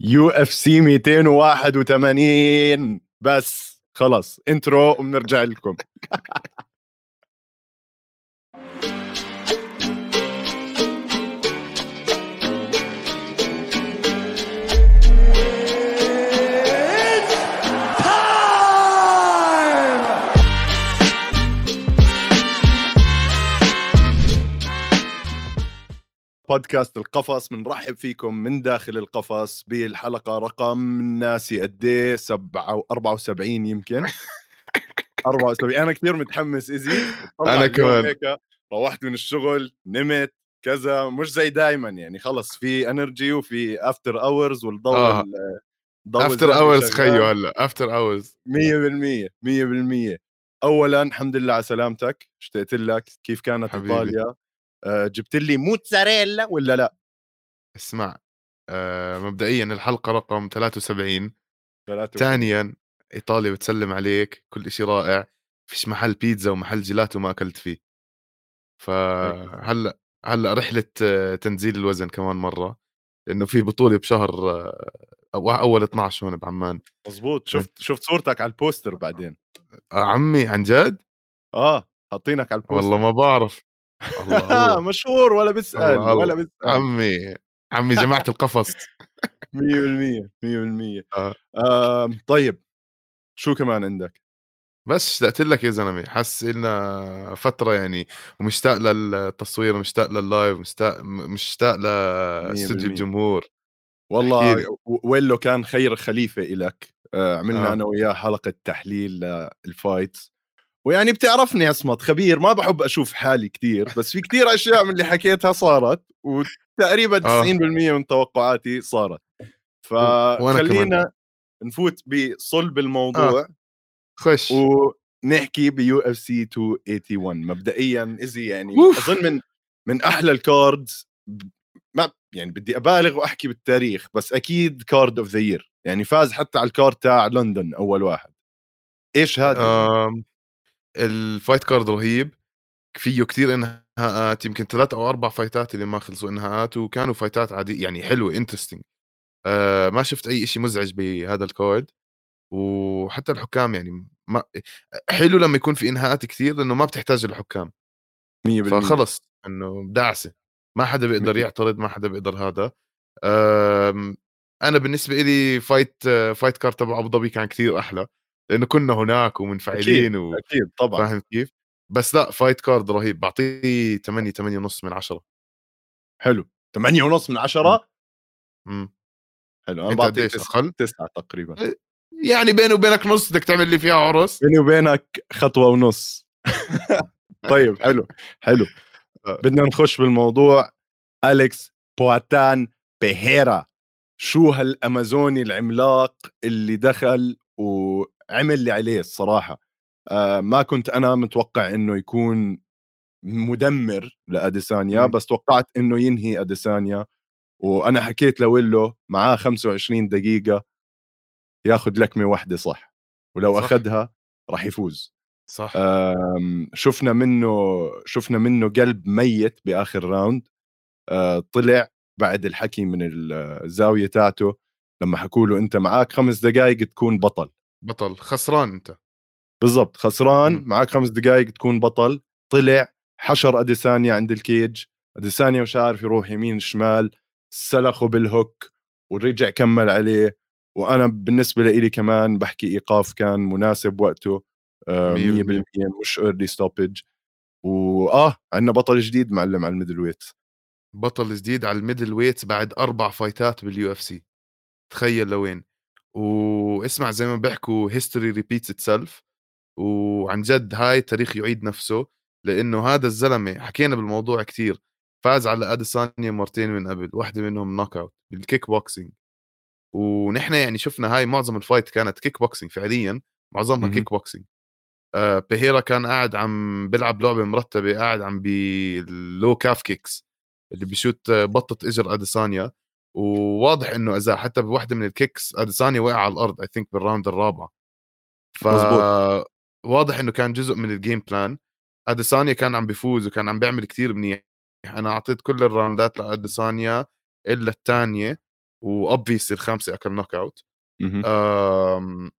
يو إف سي 281 بس خلص انترو وبنرجع لكم. بودكاست القفص بنرحب فيكم من داخل القفص بالحلقة رقم ناسي قد إيه؟ 74 يمكن. 74 أنا كثير متحمس ايزي أنا كمان. روحت من الشغل نمت كذا. مش زي دائما يعني خلص في energy وفي after hours والضوء آه. after hours خيو هلأ. after hours 100% 100% اولا الحمد لله على سلامتك. اشتقت لك. كيف كانت حبيبي. إيطاليا؟ جبت لي موتزاريلا ولا لا؟ اسمع آه مبدئيا الحلقة رقم 73 ثلاثة ثانيا إيطاليا بتسلم عليك كل شيء رائع. فيش محل بيتزا ومحل جيلاتو ما أكلت فيه. فهلا هلأ رحلة آه، تنزيل الوزن كمان مرة لأنه في بطولة بشهر آه، أو أول 12 هون بعمان. مزبوط شفت شفت صورتك على البوستر بعدين. آه عمي عن جد؟ آه حاطينك على البوستر. والله ما بعرف. الله الله مشهور ولا بيسأل ولا. بيسأل 100% عمي عمي جماعة القفص 100% آه. آه طيب شو كمان عندك؟ بس اشتقت لك يا زلمة حس لنا فترة يعني ومشتاق للتصوير مشتاق لل live مشتاق مشتاق لاستوديو 100%. الجمهور والله احكيلي. و- ويلو كان خير خليفة إلك آه عملنا آه. أنا وياه حلقة تحليل لل fights ويعني بتعرفني صمت خبير ما بحب أشوف حالي كثير بس في كثير أشياء من اللي حكيتها صارت وتقريبا 90% آه. من توقعاتي صارت. فخلينا نفوت بصلب الموضوع خش. ونحكي ب UFC 281 مبدئيا إزي يعني أوف. أظن من من أحلى ال cards ما يعني بدي أبالغ وأحكي بالتاريخ بس أكيد card of the year يعني فاز حتى على ال card تاع لندن أول واحد. إيش هذا؟ آم، ال fight card رهيب. فيه كتير إنهاءات يمكن ثلاث أو أربع فايتات اللي ما خلصوا إنهاءات وكانوا فايتات عادية يعني حلوة interesting آه ما شفت أي شيء مزعج بهذا ال card وحتى الحكام يعني ما حلو لما يكون في إنهاءات كثير لأنه ما بتحتاج الحكام. 100% فخلص إنه دعسه ما حدا بيقدر. يعترض ما حدا بيقدر هذا. أنا بالنسبة لي fight fight card تبع أبو ظبي كان كثير أحلى. لأنه كنا هناك ومنفعلين و... أكيد طبعا. فاهم كيف؟ بس لأ fight card رهيب. بعطيه 8 8 ونص من 10 حلو. 8 ونص من 10 مم. حلو أنا بعطيه قديش؟ 9 أقل؟ 9 تقريبا. يعني بيني وبينك نص بدك تعمل لي فيها عرس. بيني وبينك خطوة ونص. طيب حلو حلو. آه. بدنا نخش بالموضوع. اليكس بواتان بيهيرا شو هالأمازوني العملاق اللي دخل وعمل اللي عليه الصراحة. آه ما كنت أنا متوقع إنه يكون مدمر لأديسانيا مم. بس توقعت إنه ينهي أديسانيا. وأنا حكيت لويلو معاه 25 دقيقة ياخذ لكمة واحدة صح ولو صح. أخذها راح يفوز. صح. شفنا منه شفنا منه قلب ميت بآخر round. أه، طلع بعد الحكي من الزاوية تاعته لما حكوا له أنت معك خمس دقائق تكون بطل. بطل خسران أنت. بالضبط خسران مم. معك خمس دقائق تكون بطل طلع حشر اديسانيا عند ال cage اديسانيا مش عارف يروح يمين شمال سلخه بال hook ورجع كمل عليه وأنا بالنسبة لي كمان بحكي إيقاف كان مناسب وقته آه، 100% مية بالمية. مش early stoppage وآه عندنا بطل جديد معلم على ال middleweight. بطل جديد على ال middleweight بعد أربع فايتات بال UFC تخيل لوين. واسمع زي ما بيحكوا history repeats itself وعن جد هاي تاريخ يعيد نفسه لأنه هذا الزلمة حكينا بالموضوع كتير فاز على أديسانيا مرتين من قبل واحدة منهم knockout بال kickboxing ونحن يعني شفنا هاي معظم ال fight كانت كيك بوكسينج فعليا معظمها. كيك بوكسينج آه بيريرا كان قاعد عم بيلعب لعبة مرتبة قاعد عم بال low calf kicks اللي بيشوت آه، بطة إجر أديسانيا. وواضح إنه إذا حتى بوحدة من ال kicks اديسانيا وقع على الأرض I think بال round الرابعه ف مزبوط. واضح إنه كان جزء من ال game plan أديسانيا كان عم بيفوز وكان عم بيعمل كتير منيح. أنا أعطيت كل الراوندات لأديسانيا إلا الثانية و obviously الخامسة أكل knockout مهم. آم،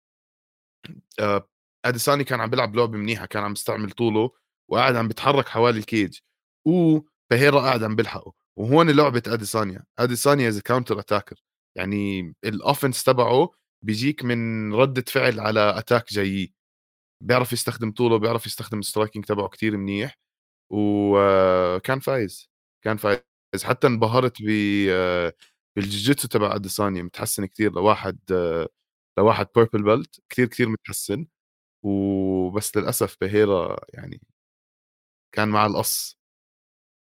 آه، اديساني كان عم بيلعب لعبة منيحة كان عم يستعمل طوله وقاعد عم بيتحرك حوالي ال cage وبهيرا قاعد عم بيلحقه. وهون لعبة أديسانيا. أديسانيا is counter attacker يعني ال offense تبعه بيجيك من ردة فعل على attack جاي بيعرف يستخدم طوله بيعرف يستخدم ال striking تبعه كتير منيح. وكان فايز. كان فايز. حتى انبهرت ب بالجوجيتسو تبع أديسانيا. متحسن كتير. لواحد لواحد purple belt كتير كتير متحسن. وبس للأسف بهيرا يعني كان مع القص.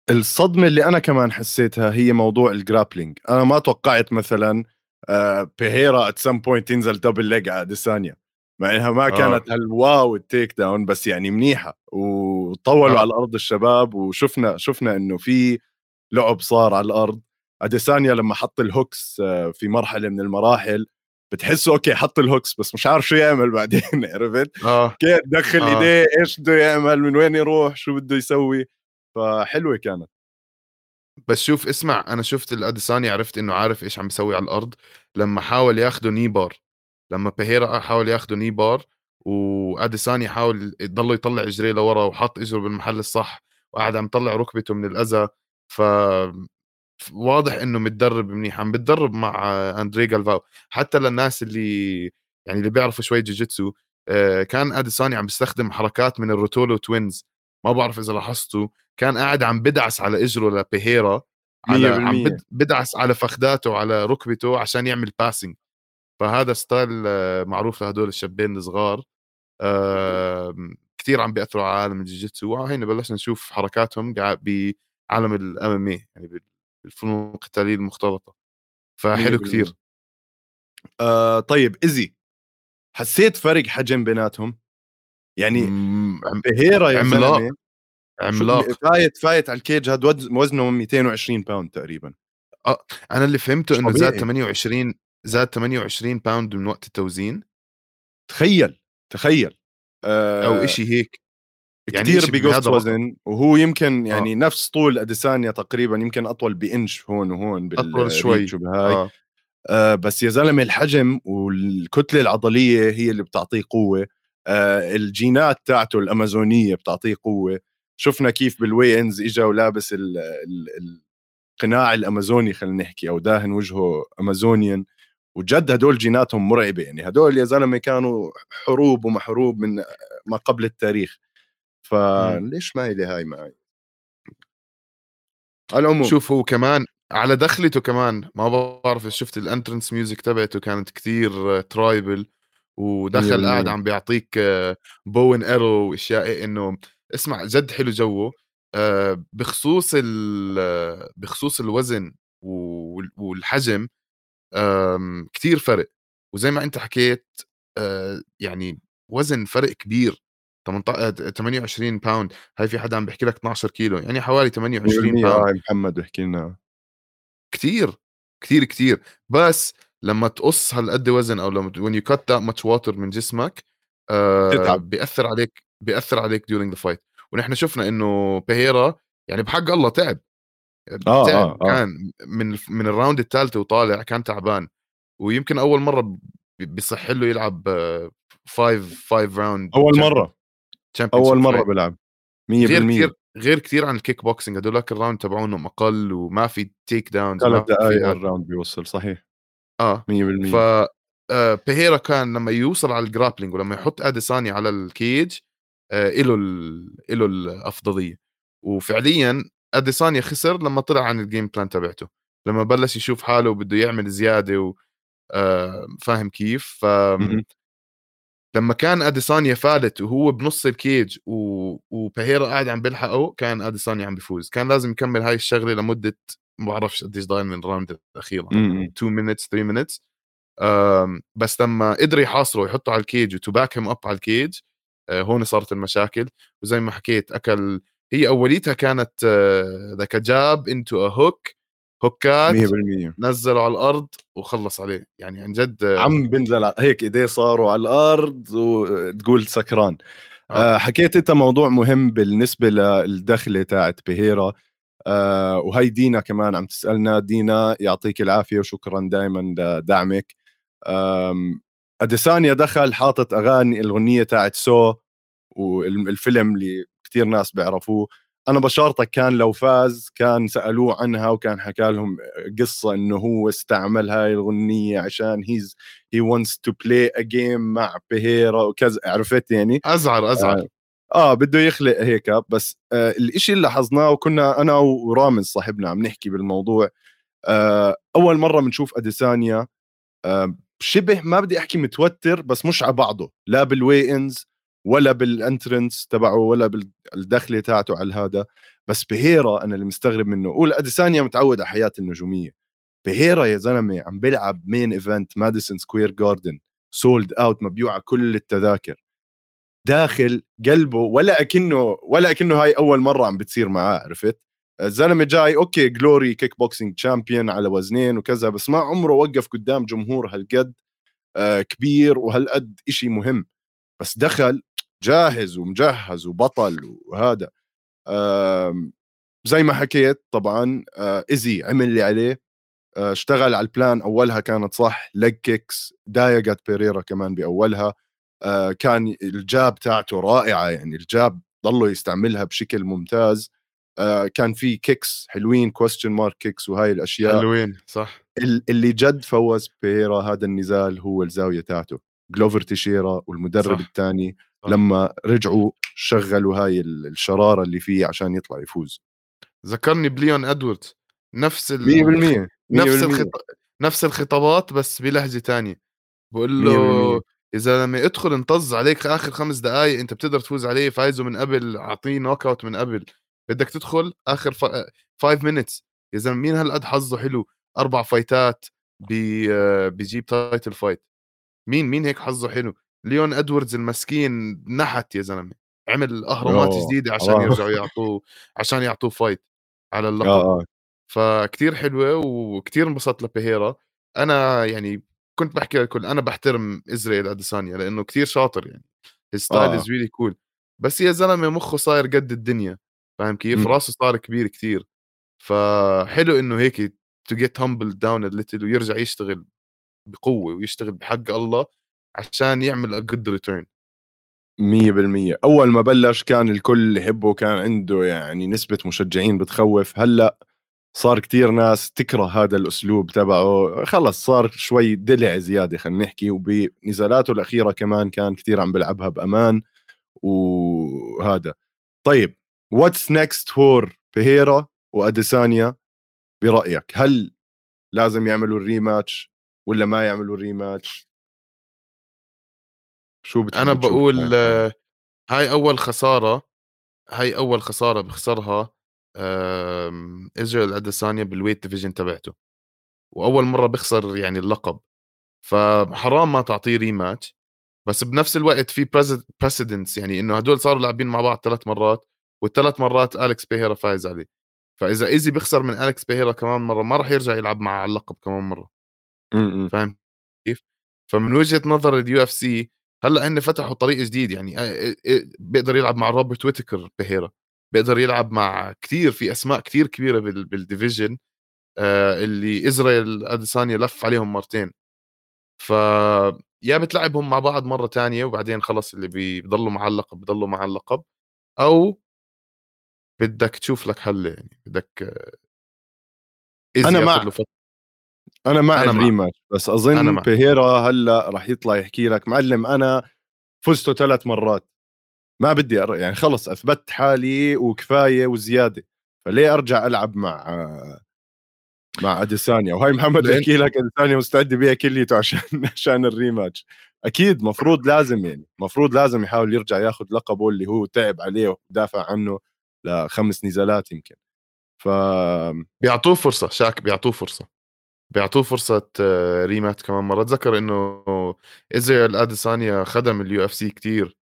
الصدمة اللي أنا كمان حسيتها هي موضوع ال grappling أنا ما توقعت مثلا آه، بيهيرا at some point ينزل double leg على اديسانيا مع إنها ما آه. كانت هال wow ال takedown بس يعني منيحة. وطولوا آه. على الأرض الشباب وشفنا شفنا إنه في لعب صار على الأرض. اديسانيا لما حط ال hooks آه، في مرحلة من المراحل بتحسه okay حط ال hooks بس مش عارف شو يعمل بعدين عرفت؟ آه. كيف دخل آه. إيديه؟ إيش بده يعمل؟ من وين يروح؟ شو بده يسوي؟ فحلوة كانت. بس شوف اسمع أنا شفت الأديساني عرفت إنه عارف إيش عم بيسوي على الأرض لما حاول ياخده kneebar لما بيهيرا حاول ياخده kneebar وأديساني حاول يضل يطلع إجريه لورا وحط إجره بالمحل الصح وقاعد عم يطلع ركبته من الأذى. ف واضح إنه متدرب منيح عم بتدرب مع أندري جالفاو. حتى للناس اللي يعني اللي بيعرفوا شوي جوجيتسو آه، كان أديساني عم بيستخدم حركات من ال Ruotolo twins. ما بعرف إذا لاحظتوا كان قاعد عم بدعس على إجره لبيهيرا على عم 100%. بد- بدعس على فخداته وعلى ركبته عشان يعمل passing فهذا style آه، معروف لهدول الشابين الصغار. آم، كتير عم بيأثروا على عالم الجيجيتسو. وهينا بلشنا نشوف حركاتهم قاعد بعالم ال MMA يعني بالفنون القتالية المختلطة. فحلو 100%. كتير آه طيب ايزي حسيت فرق حجم بيناتهم؟ يعني بهيرا يا عملاق. عملاق. فايت فايت على ال cage هاد وز- وزنه 220 باوند تقريبا. أنا اللي فهمته إنه زاد طبيعي. 28 زاد 28 باوند من وقت التوزين. تخيل تخيل. آه أو إشي هيك. يعني كثير بيقص. وزن وهو يمكن يعني نفس طول أديسانيا تقريبا يمكن أطول بإنش هون وهون أطول شوي. وبهاي. آه. آه بس يا زلمة الحجم والكتلة العضلية هي اللي بتعطيه قوة. آه الجينات تاعته الأمازونية بتعطيه قوة. شفنا كيف بال weigh-ins إجا ولابس ال ال القناع الأمازوني خلينا نحكي أو داهن وجهه Amazonian وجد هدول جيناتهم مرعبة يعني هدول يا زلمة كانوا حروب ومحروب من ما قبل التاريخ. فليش ما لي هاي معي؟ على العموم. شوف هو كمان على دخلته كمان ما بعرف شفت ال entrance music تبعته كانت كتير tribal ودخل 100%. قاعد عم بيعطيك bow and arrow وأشياء إيه إنه اسمع جد حلو جوه. آه، بخصوص ال- بخصوص الوزن وال- والحجم كتير فرق. وزي ما أنت حكيت آه، يعني وزن فرق كبير. 18 28 باوند هاي في حدا عم بيحكي لك 12 كيلو. يعني حوالي 28 100% باوند آه محمد بحكي لنا. كتير كتير كتير. بس لما تقص هالقد وزن أو لما when you cut that much water من جسمك آه. بيأثر عليك بيأثر عليك during the fight. ونحن شفنا إنه بيهيرا يعني بحق الله تعب. آه، تعب آه، آه. كان من من ال round الثالثه وطالع كان تعبان. ويمكن أول مرة بيصح له يلعب 5 5 round أول مرة. أول مرة بلعب 100% غير كثير غير كثير عن الكيك بوكسينج هدولك ال round تبعونهم أقل وما في takedowns ثلاث دقائق ال round بيوصل صحيح. آه. 100% ف آه، بيهيرا كان لما يوصل على ال grappling ولما يحط اديساني على ال cage آه، إله ال... إله الأفضلية. وفعليا اديسانيا خسر لما طلع عن ال game plan تبعته. لما بلش يشوف حاله وبده يعمل زيادة و... آه، فاهم كيف؟ ف. لما كان اديسانيا فالت وهو بنص ال cage و... وبيهيرا قاعد عم بيلحقه كان اديسانيا عم بيفوز كان لازم يكمل هاي الشغلة لمدة ما بعرفش قديش ضايل من ال round الاخيره م-م. 2 minutes 3 minutes آم، بس لما قدر يحاصره ويحطه على ال cage و to back him up على ال cage آه، هون صارت المشاكل وزي ما حكيت أكل هي أوليتها كانت ذاك jab into a hook هوكات 100% نزله على الأرض وخلص عليه يعني عن جد آه، عم بنزل هيك إيديه صاروا على الأرض وتقول سكران آه. آه. حكيت أنت موضوع مهم بالنسبة للدخلة تاعت بهيرا آه وهي دينا كمان عم تسألنا دينا يعطيك العافية وشكرا دائما لدعمك. أديسانيا دخل حاطط أغاني الأغنية تاعت Saw والفيلم اللي كثير ناس بيعرفوه. أنا بشارتك كان لو فاز كان سألوه عنها وكان حكى لهم قصة إنه هو استعمل هاي الأغنية عشان he's he wants to play a game مع بهيرا وكذا. عرفت يعني؟ ازعر ازعر آه, آه بده يخلق هيك بس آه الإشي اللي لاحظناه وكنا أنا ورامز صاحبنا عم نحكي بالموضوع آه أول مرة بنشوف أديسانيا آه شبه ما بدي أحكي متوتر بس مش على بعضه لا بال weigh-ins ولا بال entrance تبعه ولا بالدخلة تاعته على هذا بس بهيرا أنا اللي مستغرب منه. قول أديسانيا متعود على حياة النجومية. بهيرا يا زلمة عم بيلعب main event ماديسون سكوير جاردن sold out مبيوعه كل التذاكر. داخل قلبه ولا أكنه ولا أكنه هاي أول مرة عم بتصير معاه عرفت؟ الزلمة جاي okay Glory kickboxing champion على وزنين وكذا بس ما عمره وقف قدام جمهور هالقد آه كبير وهالقد إشي مهم. بس دخل جاهز ومجهز وبطل وهذا. زي ما حكيت طبعا آه، ايزي عمل اللي عليه. آه، اشتغل على ال plan أولها كانت صح leg kicks ضايقت بيريرا كمان بأولها. آه، كان ال jab تاعته رائعة يعني ال jab ضلوا يستعملها بشكل ممتاز. كان في kicks حلوين question mark kicks وهاي الأشياء. حلوين صح. اللي جد فوز بيريرا هذا النزال هو الزاوية تاعته جلوفر تيشيرا والمدرب الثاني لما رجعوا شغلوا هاي الشرارة اللي فيه عشان يطلع يفوز. ذكرني بليون إدوردز نفس ال 100% نفس الخط... نفس الخطابات بس بلهجة تانية. بقول له يا زلمه ادخل انطز عليك آخر خمس دقائق أنت بتقدر تفوز عليه فايزه من قبل أعطيه knockout من قبل. بدك تدخل آخر ف... five minutes يا زلمة مين هالقد حظه حلو؟ أربع فايتات بي... بيجيب title fight مين مين هيك حظه حلو؟ ليون إدواردز المسكين نحت يا زلمة. عمل أهرامات جديدة عشان يرجعوا يعطوه عشان يعطوه fight على اللقب. آه. آه. فكتير حلوة وكتير انبسطت لبيهيرا. أنا يعني كنت بحكي للكل أنا بحترم ازرائيل أديسانيا لأنه كتير شاطر يعني. ال style is really cool بس يا زلمة مخه صاير قد الدنيا فاهم كيف؟ راسه صار كبير كتير. فحلو إنه هيك to get humbled down little ويرجع يشتغل بقوة ويشتغل بحق الله عشان يعمل a good return 100% أول ما بلش كان الكل يحبه كان عنده يعني نسبة مشجعين بتخوف. هلأ صار كتير ناس تكره هذا الأسلوب تبعه. خلص صار شوي دلع زيادة خلينا نحكي. وبنزالاته الأخيرة كمان كان كتير عم بلعبها بأمان. وهذا. طيب what's next for بيهيرا وأديسانيا؟ برأيك هل لازم يعملوا ال rematch ولا ما يعملوا ال rematch شو أنا بقول هاي أول خسارة هاي أول خسارة بخسرها. ازرائيل اديسانيا بال weight division تبعته وأول مرة بخسر يعني اللقب. فحرام ما تعطيه rematch بس بنفس الوقت في precedence يعني إنه هدول صاروا لاعبين مع بعض ثلاث مرات والثلاث مرات اليكس بيهيرا فايز عليه. فإذا إيزي بيخسر من اليكس بيهيرا كمان مرة ما راح يرجع يلعب مع اللقب كمان مرة. فاهم؟ كيف؟ فمن وجهة نظر ال UFC هلأ هن فتحوا طريق جديد يعني بيقدر يلعب مع روبرت ويتكر بهيرا بيقدر يلعب مع كثير في أسماء كثير كبيرة بال division آه، اللي إسرائيل اديسانيا لف عليهم مرتين. ف يا بتلعبهم مع بعض مرة تانية وبعدين خلص اللي بيضلوا مع اللقب بيضلوا مع اللقب. أو بدك تشوف لك حل يعني بدك أنا مع أنا مع أنا الريماتش بس أظن بيهيرا هلا راح يطلع يحكي لك معلم أنا فزته ثلاث مرات. ما بدي أر... يعني خلص أثبت حالي وكفاية وزيادة. فليه أرجع ألعب مع مع أديسانيا؟ وهي محمد يحكي لك أديسانيا مستعد بيها كليته عشان عشان الريماتش. أكيد مفروض لازم يعني مفروض لازم يحاول يرجع ياخذ لقبه اللي هو تعب عليه ودافع عنه لخمس نزالات يمكن. ف بيعطوه فرصة شاك بيعطوه فرصة. بيعطوه فرصة rematch كمان مرة. اتذكر إنه ازرائيل اديسانيا خدم ال UFC كثير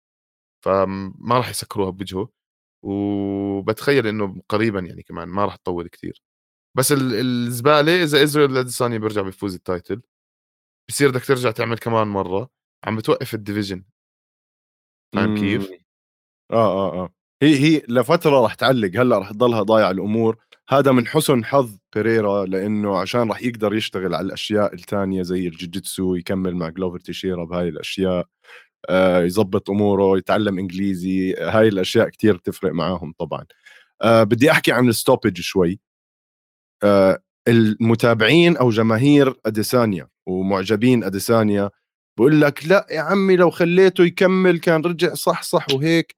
فما راح يسكروها بوجهه وبتخيل إنه قريبا يعني كمان ما راح تطول كثير بس الزبالة إذا ازرائيل اديسانيا بيرجع بيفوز ال title بصير بدك ترجع تعمل كمان مرة عم بتوقف ال division فاهم كيف؟ آه آه آه. هي هي لفترة راح تعلق هلأ راح تضلها ضايع الأمور. هذا من حسن حظ بيريرا لأنه عشان راح يقدر يشتغل على الأشياء الثانية زي الجوجيتسو يكمل مع جلوفر تيشيرا بهاي الأشياء. يظبط أموره يتعلم إنجليزي هاي الأشياء كتير تفرق معاهم طبعا. آه، بدي أحكي عن ال stoppage شوي. آه، المتابعين أو جماهير أديسانيا ومعجبين أديسانيا بقول لك لا يا عمي لو خليته يكمل كان رجع صح صح وهيك.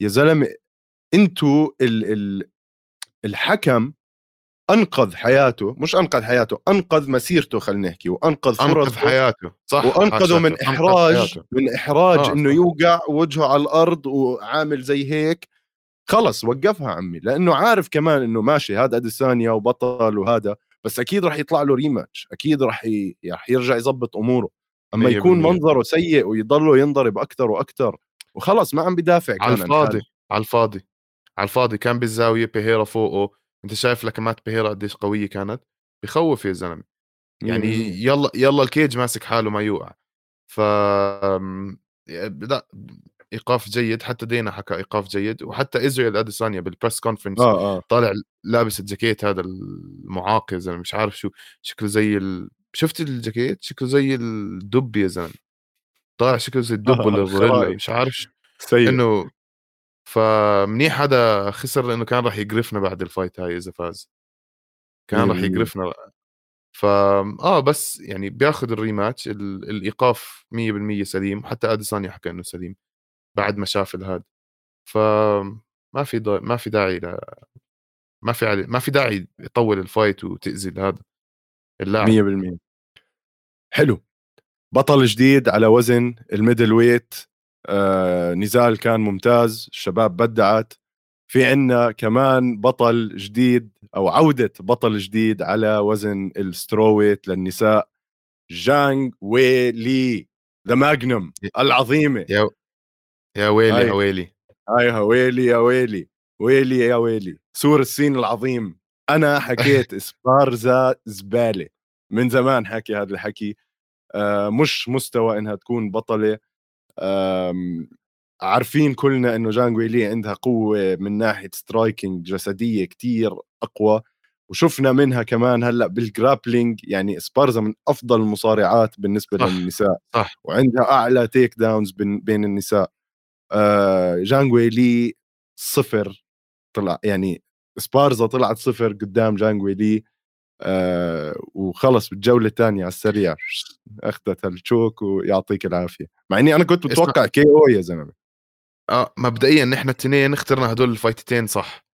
يا زلمة انتو ال ال الحكم أنقذ حياته مش أنقذ حياته أنقذ مسيرته خلينا نحكي وأنقذ أنقذ حياته صح وأنقذه من إحراج من إحراج آه إنه يوقع وجهه على الأرض وعامل زي هيك. خلص وقفها عمي لأنه عارف كمان إنه ماشي هذا اديسانيا وبطل وهذا بس أكيد راح يطلع له ريماتش أكيد راح ي... راح يرجع يظبط أموره. أما يكون منظره سيء ويضله ينضرب أكثر وأكثر وخلص ما عم بدافع على الفاضي على الفاضي على الفاضي كان بالزاوية بيهيرا فوقه أنت شايف لكمات بيهيرا قديش قوية كانت؟ بخوف يا زلمة. يعني يلا يلا الكيج ماسك حاله ما يوقع. ف لا إيقاف جيد حتى دانا حكى إيقاف جيد وحتى ازرائيل اديسانيا بال press conference آه آه. طالع لابس الجاكيت هذا المعاق يا زلمة مش عارف شو شكله زي ال... شفت الجاكيت؟ شكله زي الدب يا زلمة. طالع شكله زي الدب آه ولا الغوريلا مش عارف سيء. إنه فمنيح هذا خسر لأنه كان راح يقرفنا بعد ال fight هاي إذا فاز. كان راح يقرفنا. ف آه بس يعني بياخذ ال rematch الإيقاف 100% سليم حتى اديسانيا حكى إنه سليم بعد ما شاف هذا ف ما في دا... ما في داعي ل... ما في علي... ما في داعي يطول ال fight وتأذي هذا اللاعب. 100% حلو. بطل جديد على وزن ال middleweight. آه نزال كان ممتاز الشباب بدعت. في عنا كمان بطل جديد أو عودة بطل جديد على وزن ال strawweight للنساء جانج ويلي the Magnum العظيمة. يا يا ويلي يا ويلي. هاي ويلي يا ويلي. ويلي يا ويلي. سور الصين العظيم. أنا حكيت إسبارزا زبالة. من زمان حكي هذا الحكي. آه مش مستوى إنها تكون بطلة. عارفين كلنا إنه جان ويلي عندها قوة من ناحية striking جسدية كتير أقوى وشفنا منها كمان هلأ بال grappling يعني سبارزا من أفضل المصارعات بالنسبة صح. للنساء صح وعندها أعلى takedowns بين النساء آه جانجوي لي صفر طلع يعني سبارزا طلعت صفر قدام جانجوي لي آه وخلص بالجولة الثانية على السريع. أخذت ال choke ويعطيك العافية. مع إني أنا كنت متوقع KO يا زلمة. آه مبدئيا نحن الاثنين اخترنا هدول ال fight تين صح.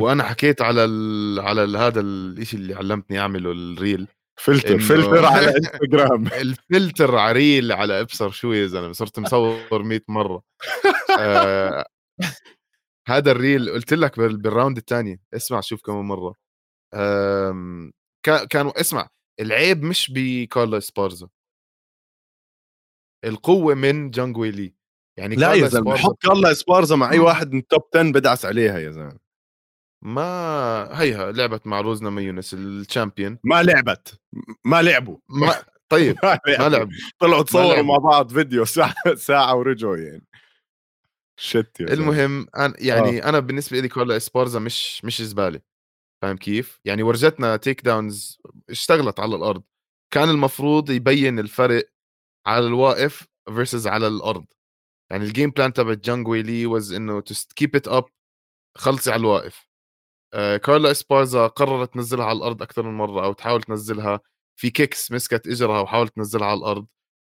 وأنا حكيت على ال على ال هذا الشيء اللي علمتني أعمله ال reel. فلتر فلتر على إنستغرام. الفلتر على reel على إبصر شو يا زلمة صرت مصور 100 مرة. آه هذا ال reel قلت لك بال round الثانية اسمع شوف كم مرة. كانوا اسمع العيب مش بكارلا سبارزا القوة من جانجوي لي. يعني لا يا زلمة حط كارلا سبارزا مع أي واحد من top 10 بدعس عليها يا زلمة. ما هيها لعبت مع روز نامايونس ال champion ما لعبت. ما لعبوا. ما طيب ما, ما لعبوا. طلعوا تصوروا مع بعض فيديو ساعة ساعة ورجعوا يعني. shit يا المهم أنا يعني آه. أنا بالنسبة لي كارلا إسبارزا مش مش زباله فاهم كيف؟ يعني ورجتنا takedowns اشتغلت على الأرض. كان المفروض يبين الفرق على الواقف versus على الأرض. يعني ال game plan تبع جانج ويلي was إنه to keep it up خلصي على الواقف. آه كارلا إسبارزا قررت تنزلها على الأرض أكثر من مرة أو تحاول تنزلها. في kicks مسكت إجرها وحاولت تنزلها على الأرض.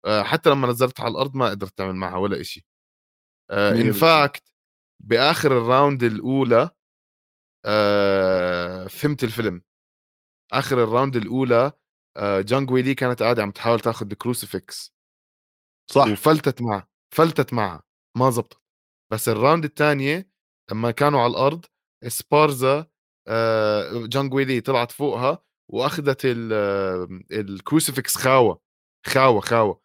آه حتى لما نزلتها على الأرض ما قدرت تعمل معها ولا شيء آه in fact بآخر ال round الأولى آه فهمت الفيلم. آخر ال round الأولى آه جانج ويلي كانت قاعدة عم تحاول تاخذ ال crucifix صح. وفلتت معها فلتت معها ما زبطت. بس ال round الثانية لما كانوا على الأرض سبارزا آه جانج ويلي طلعت فوقها وأخذت ال crucifix خاوة خاوة خاوة.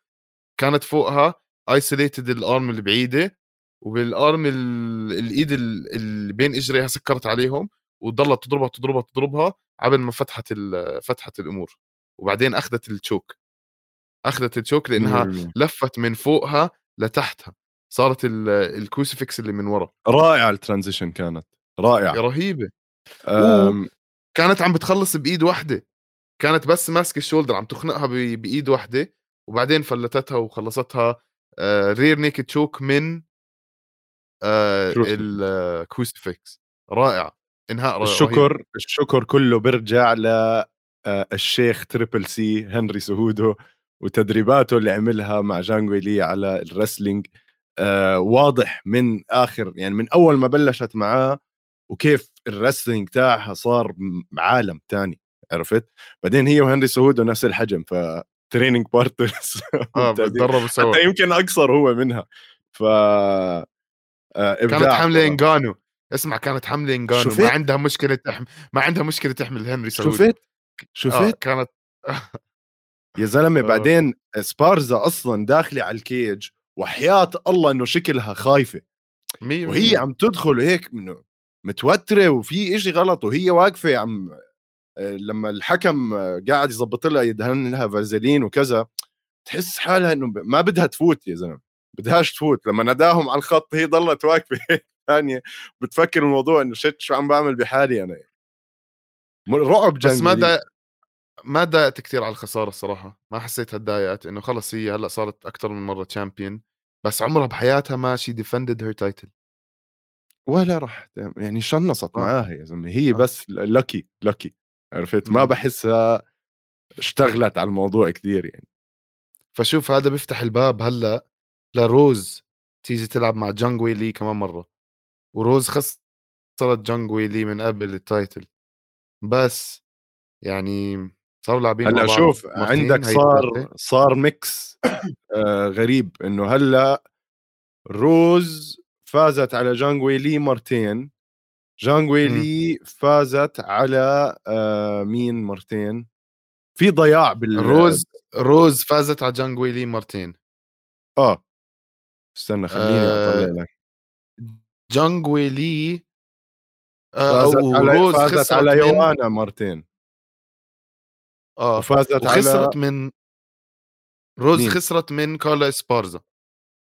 كانت فوقها isolated ال arm البعيدة وبال arm الإيد اللي بين اجريها سكرت عليهم وضلت تضربها تضربها تضربها قبل ما فتحت فتحت الأمور. وبعدين أخذت ال choke أخذت ال choke لأنها مم. لفت من فوقها لتحتها. صارت ال crucifix اللي من ورا. رائعه ال transition كانت. رائعه رهيبة. كانت عم بتخلص بإيد واحدة كانت بس ماسكه ال shoulder عم تخنقها بإيد واحدة وبعدين فلتتها وخلصتها rear naked choke من آه، Crucifix. ال crucifix رائع. إنهاء رهيب. الشكر الشكر كله بيرجع ل آه، الشيخ Triple C هنري سهودو وتدريباته اللي عملها مع جانجوي لي على ال wrestling. آه واضح من آخر يعني من أول ما بلشت معاه وكيف ال wrestling تاعها صار عالم تاني عرفت؟ بعدين هي وهنري سهودو نفس الحجم ف training partners آه بتدربوا سوا. حتى يمكن أقصر هو منها. ف آه كانت إبداع حملة. إنجانو اسمع كانت حملة إنجانو؟ ما عندها مشكلة تحم... ما عندها مشكلة تحمل هنري سهودو شفت آه شفت كانت يا زلمة آه. بعدين سبارزا أصلا داخلة على ال cage وحياة الله إنه شكلها خايفة مية وهي. عم تدخل هيك منه متوترة وفي إشي غلط وهي واقفة عم آه، لما الحكم آه، قاعد يظبط لها يدهن لها فازلين وكذا تحس حالها إنه ما بدها تفوت يا زلمة بدهاش تفوت لما ناداهم على الخط هي ضلت واقفة ثانية بتفكر الموضوع إنه شت شو عم بعمل بحالي أنا رعب بس جنجلي ما دا... ما داقت كثير على الخسارة الصراحة ما حسيتها تضايقت إنه خلص هي هلأ صارت أكثر من مرة تشامبيون بس عمرها بحياتها ما she defended her title ولا راح يعني شنصت آه. معاها يا زلمة هي آه. بس lucky lucky عرفت ما. بحسها اشتغلت على الموضوع كثير يعني فشوف هذا بيفتح الباب هلأ لروز تيجي تلعب مع جانجوي لي كمان مرة وروز خسرت جانجوي لي من قبل ال title بس يعني صاروا لاعبين هلأ شوف عندك صار. صار mix آه غريب إنه هلأ روز فازت على جانجوي لي مرتين جانجوي مم. لي فازت على آه مين مرتين في ضياع بال روز روز فازت على جانجوي لي مرتين آه استنى خليني آه، أطلع لك. جانجوي لي آه على روز فازت خسرت على من يوانا مرتين. آه وفازت وخسرت على من روز مين؟ خسرت من كارلا إسبارزا.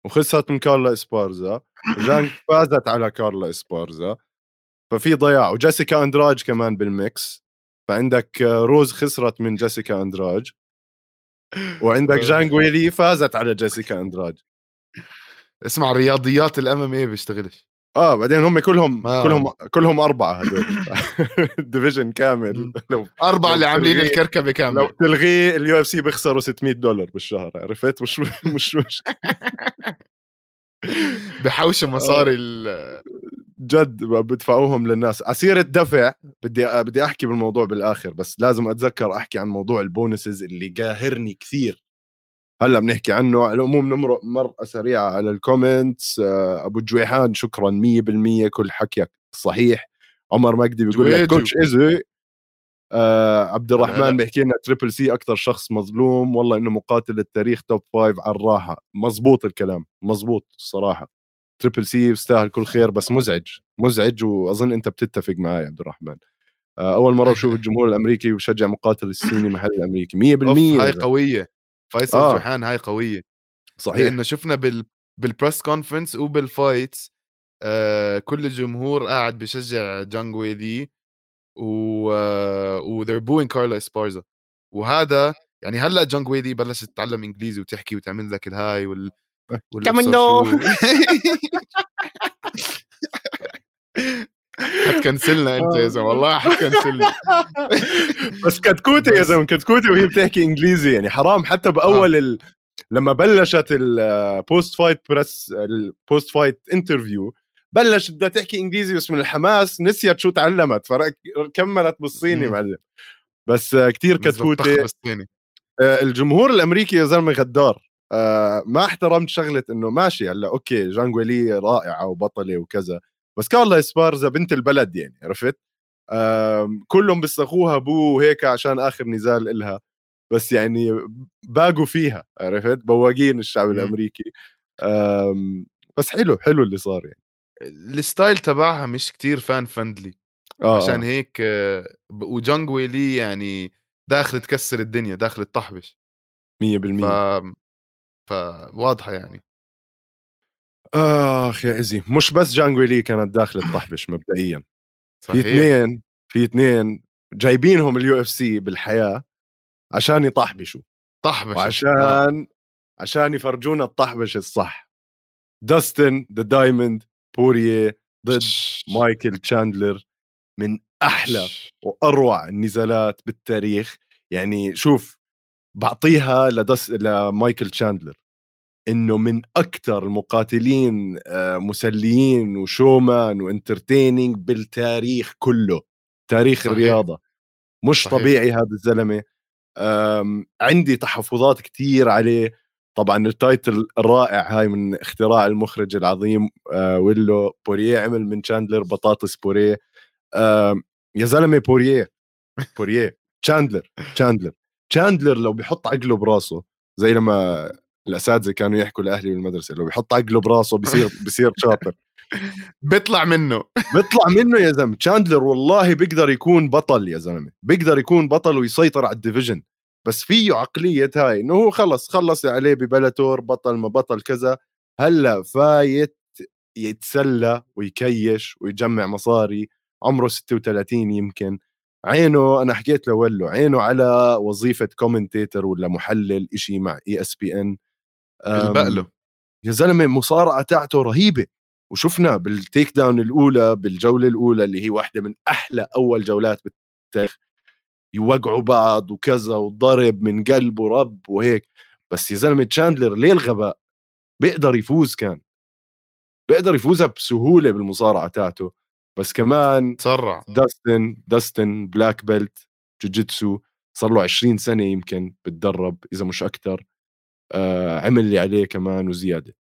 وخسرت من كارلا إسبارزا. وجانج فازت على كارلا إسبارزا. ففي ضياع. وجيسيكا أندراج كمان بال mix. فعندك آه، روز خسرت من جيسيكا أندراج. وعندك آه. جانج ويلي فازت على جيسيكا أندراج. اسمع رياضيات ال MMA بيشتغلش. آه بعدين هم كلهم ما- كلهم كلهم أربعة هدول. ال division كامل. لو أربعة اللي لو عاملين الكركبة لو كاملة. تلغيه ال UFC بيخسروا 600 دولار بالشهر عرفت؟ مش مش مش بحوشوا مصاري ال- جد بدفعوهم للناس. عسيرة دفع بدي بدي أحكي بالموضوع بالآخر بس لازم أتذكر أحكي عن موضوع ال bonuses اللي قاهرني كثير. هلا بنحكي عنه. على العموم نمرق مرقه سريعه على ال comments آه، أبو جويحان شكرا 100% كل حكيك صحيح. عمر مجدي بيقول لك. coach ايزي آه عبد. الرحمن بيحكي لنا Triple C أكثر شخص مظلوم. والله إنه مقاتل التاريخ top five على الراحة. مزبوط الكلام مزبوط الصراحه Triple C بيستاهل كل خير بس مزعج. مزعج وأظن أنت بتتفق معي عبد الرحمن. آه أول مرة بشوف الجمهور الأمريكي بشجع مقاتل الصيني محل الأمريكي. 100% أوف، يا هاي. قوية. فيصل آه. جوحان هاي قوية صحيح لأنه شفنا بال بال press conference وبال fights آه كل الجمهور قاعد بشجع جانجوي لي و آه و they're booing كارلا اسبارزا وهذا يعني هلأ جانجوي لي بلشت تتعلم إنجليزي وتحكي وتعمل لك الهاي وال كامينو. شو. حتكنسلنا انت يا زلمة والله حتكنسلنا بس كتكوتي يا زلمة كتكوتي وهي بتحكي إنجليزي يعني حرام. حتى بأول ال... لما بلشت ال post fight press ال post fight interview بلشت بدها تحكي إنجليزي بس من الحماس نسيت شو تعلمت فكملت بالصيني. معلم. بس كثير كتكوتي آه، الجمهور الأمريكي يا زلمة غدار. آه، ما احترمت شغلة إنه ماشي هلأ okay جانجولي رائعة وبطلة وكذا. بس كارلا اسبارزا بنت البلد يعني عرفت؟ كلهم بيصرخوها boo وهيك عشان آخر نزال إلها بس يعني باقوا فيها عرفت؟ بواقين الشعب. الأمريكي. بس حلو حلو اللي صار يعني. ال style تبعها مش كتير fan friendly آه عشان آه، هيك آه، ب- وجانجوي لي يعني داخل تكسر الدنيا داخل تطحبش. 100% ف فواضحة يعني. آخ يا عزي مش بس جانجويلي كانت داخلة تطحبش مبدئيا. في صحيح. اثنين في اثنين جايبينهم ال UFC بالحياة عشان يطحبشوا. طحبش وعشان آه. عشان يفرجونا الطحبش الصح. داستن The Diamond بوريه ضد مايكل تشاندلر من أحلى وأروع النزالات بالتاريخ. يعني شوف بعطيها لدس لمايكل تشاندلر. إنه من أكثر المقاتلين آه، مسليين و showman و entertaining بالتاريخ كله تاريخ صحيح. الرياضة. مش صحيح. طبيعي هذا الزلمة. عندي تحفظات كثير عليه. طبعا ال title الرائع هاي من اختراع المخرج العظيم آه، ويلو بوريه عمل من تشاندلر بطاطس بوريه. يا زلمة بوريه بوريه. تشاندلر تشاندلر تشاندلر لو بيحط عقله براسه زي لما الأساتذة كانوا يحكوا لأهلي بالمدرسة لو بيحط عقله براسه بصير بصير شاطر. بيطلع منه. بيطلع منه يا زلمة. تشاندلر والله بيقدر يكون بطل يا زلمة. بيقدر يكون بطل ويسيطر على ال division بس فيه عقلية هاي إنه هو خلص خلص عليه ب Bellator بطل ما بطل كذا. هلأ فايت يتسلى ويكيش ويجمع مصاري. عمره 36 يمكن. عينه أنا حكيت له عينه على وظيفة commentator ولا محلل إشي مع ESPN له يا زلمة المصارعه تاعته رهيبة. وشفنا بال takedown الأولى بالجولة الأولى اللي هي واحدة من أحلى أول جولات بالتاريخ. يوقعوا بعض وكذا وضرب من قلب ورب وهيك. بس يا زلمة تشاندلر ليه الغباء؟ بيقدر يفوز كان. بيقدر يفوزها بسهولة بالمصارعة تاعته. بس كمان تسرع. داستن داستن black belt jiu-jitsu صار له 20 سنة يمكن بتدرب إذا مش أكثر عمل اللي عليه كمان وزيادة.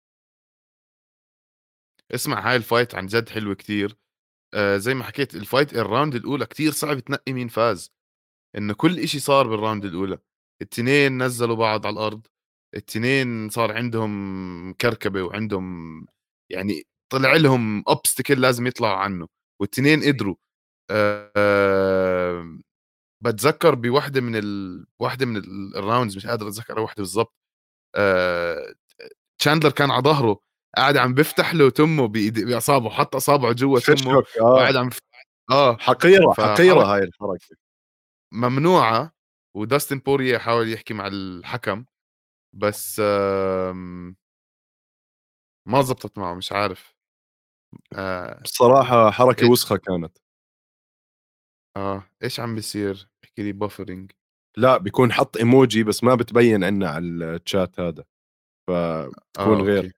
اسمع هاي ال fight عن جد حلوة كتير. آه زي ما حكيت ال fight ال round الأولى كتير صعب تنقي مين فاز. إنه كل إشي صار بال round الأولى. التنين نزلوا بعض على الأرض. التنين صار عندهم كركبة وعندهم يعني طلع لهم obstacle لازم يطلعوا عنه. والتنين قدروا. أه بتذكر بوحدة من ال... واحدة من ال rounds مش قادر أتذكر واحدة بالضبط. أه... تشاندلر كان على ظهره قاعد عم بيفتح له تمه بإصابعه حط إصابعه جوا تمه آه. وقاعد عم آه حقيرة حقيرة هاي الحركة ممنوعة وداستن بوريه حاول يحكي مع الحكم بس ما زبطت معه مش عارف آه بصراحة حركة إيه؟ وسخة كانت آه إيش عم بيصير؟ احكي لي بافرنج لا بيكون حط إيموجي بس ما بتبين عنا على الشات هذا فبكون آه، غير.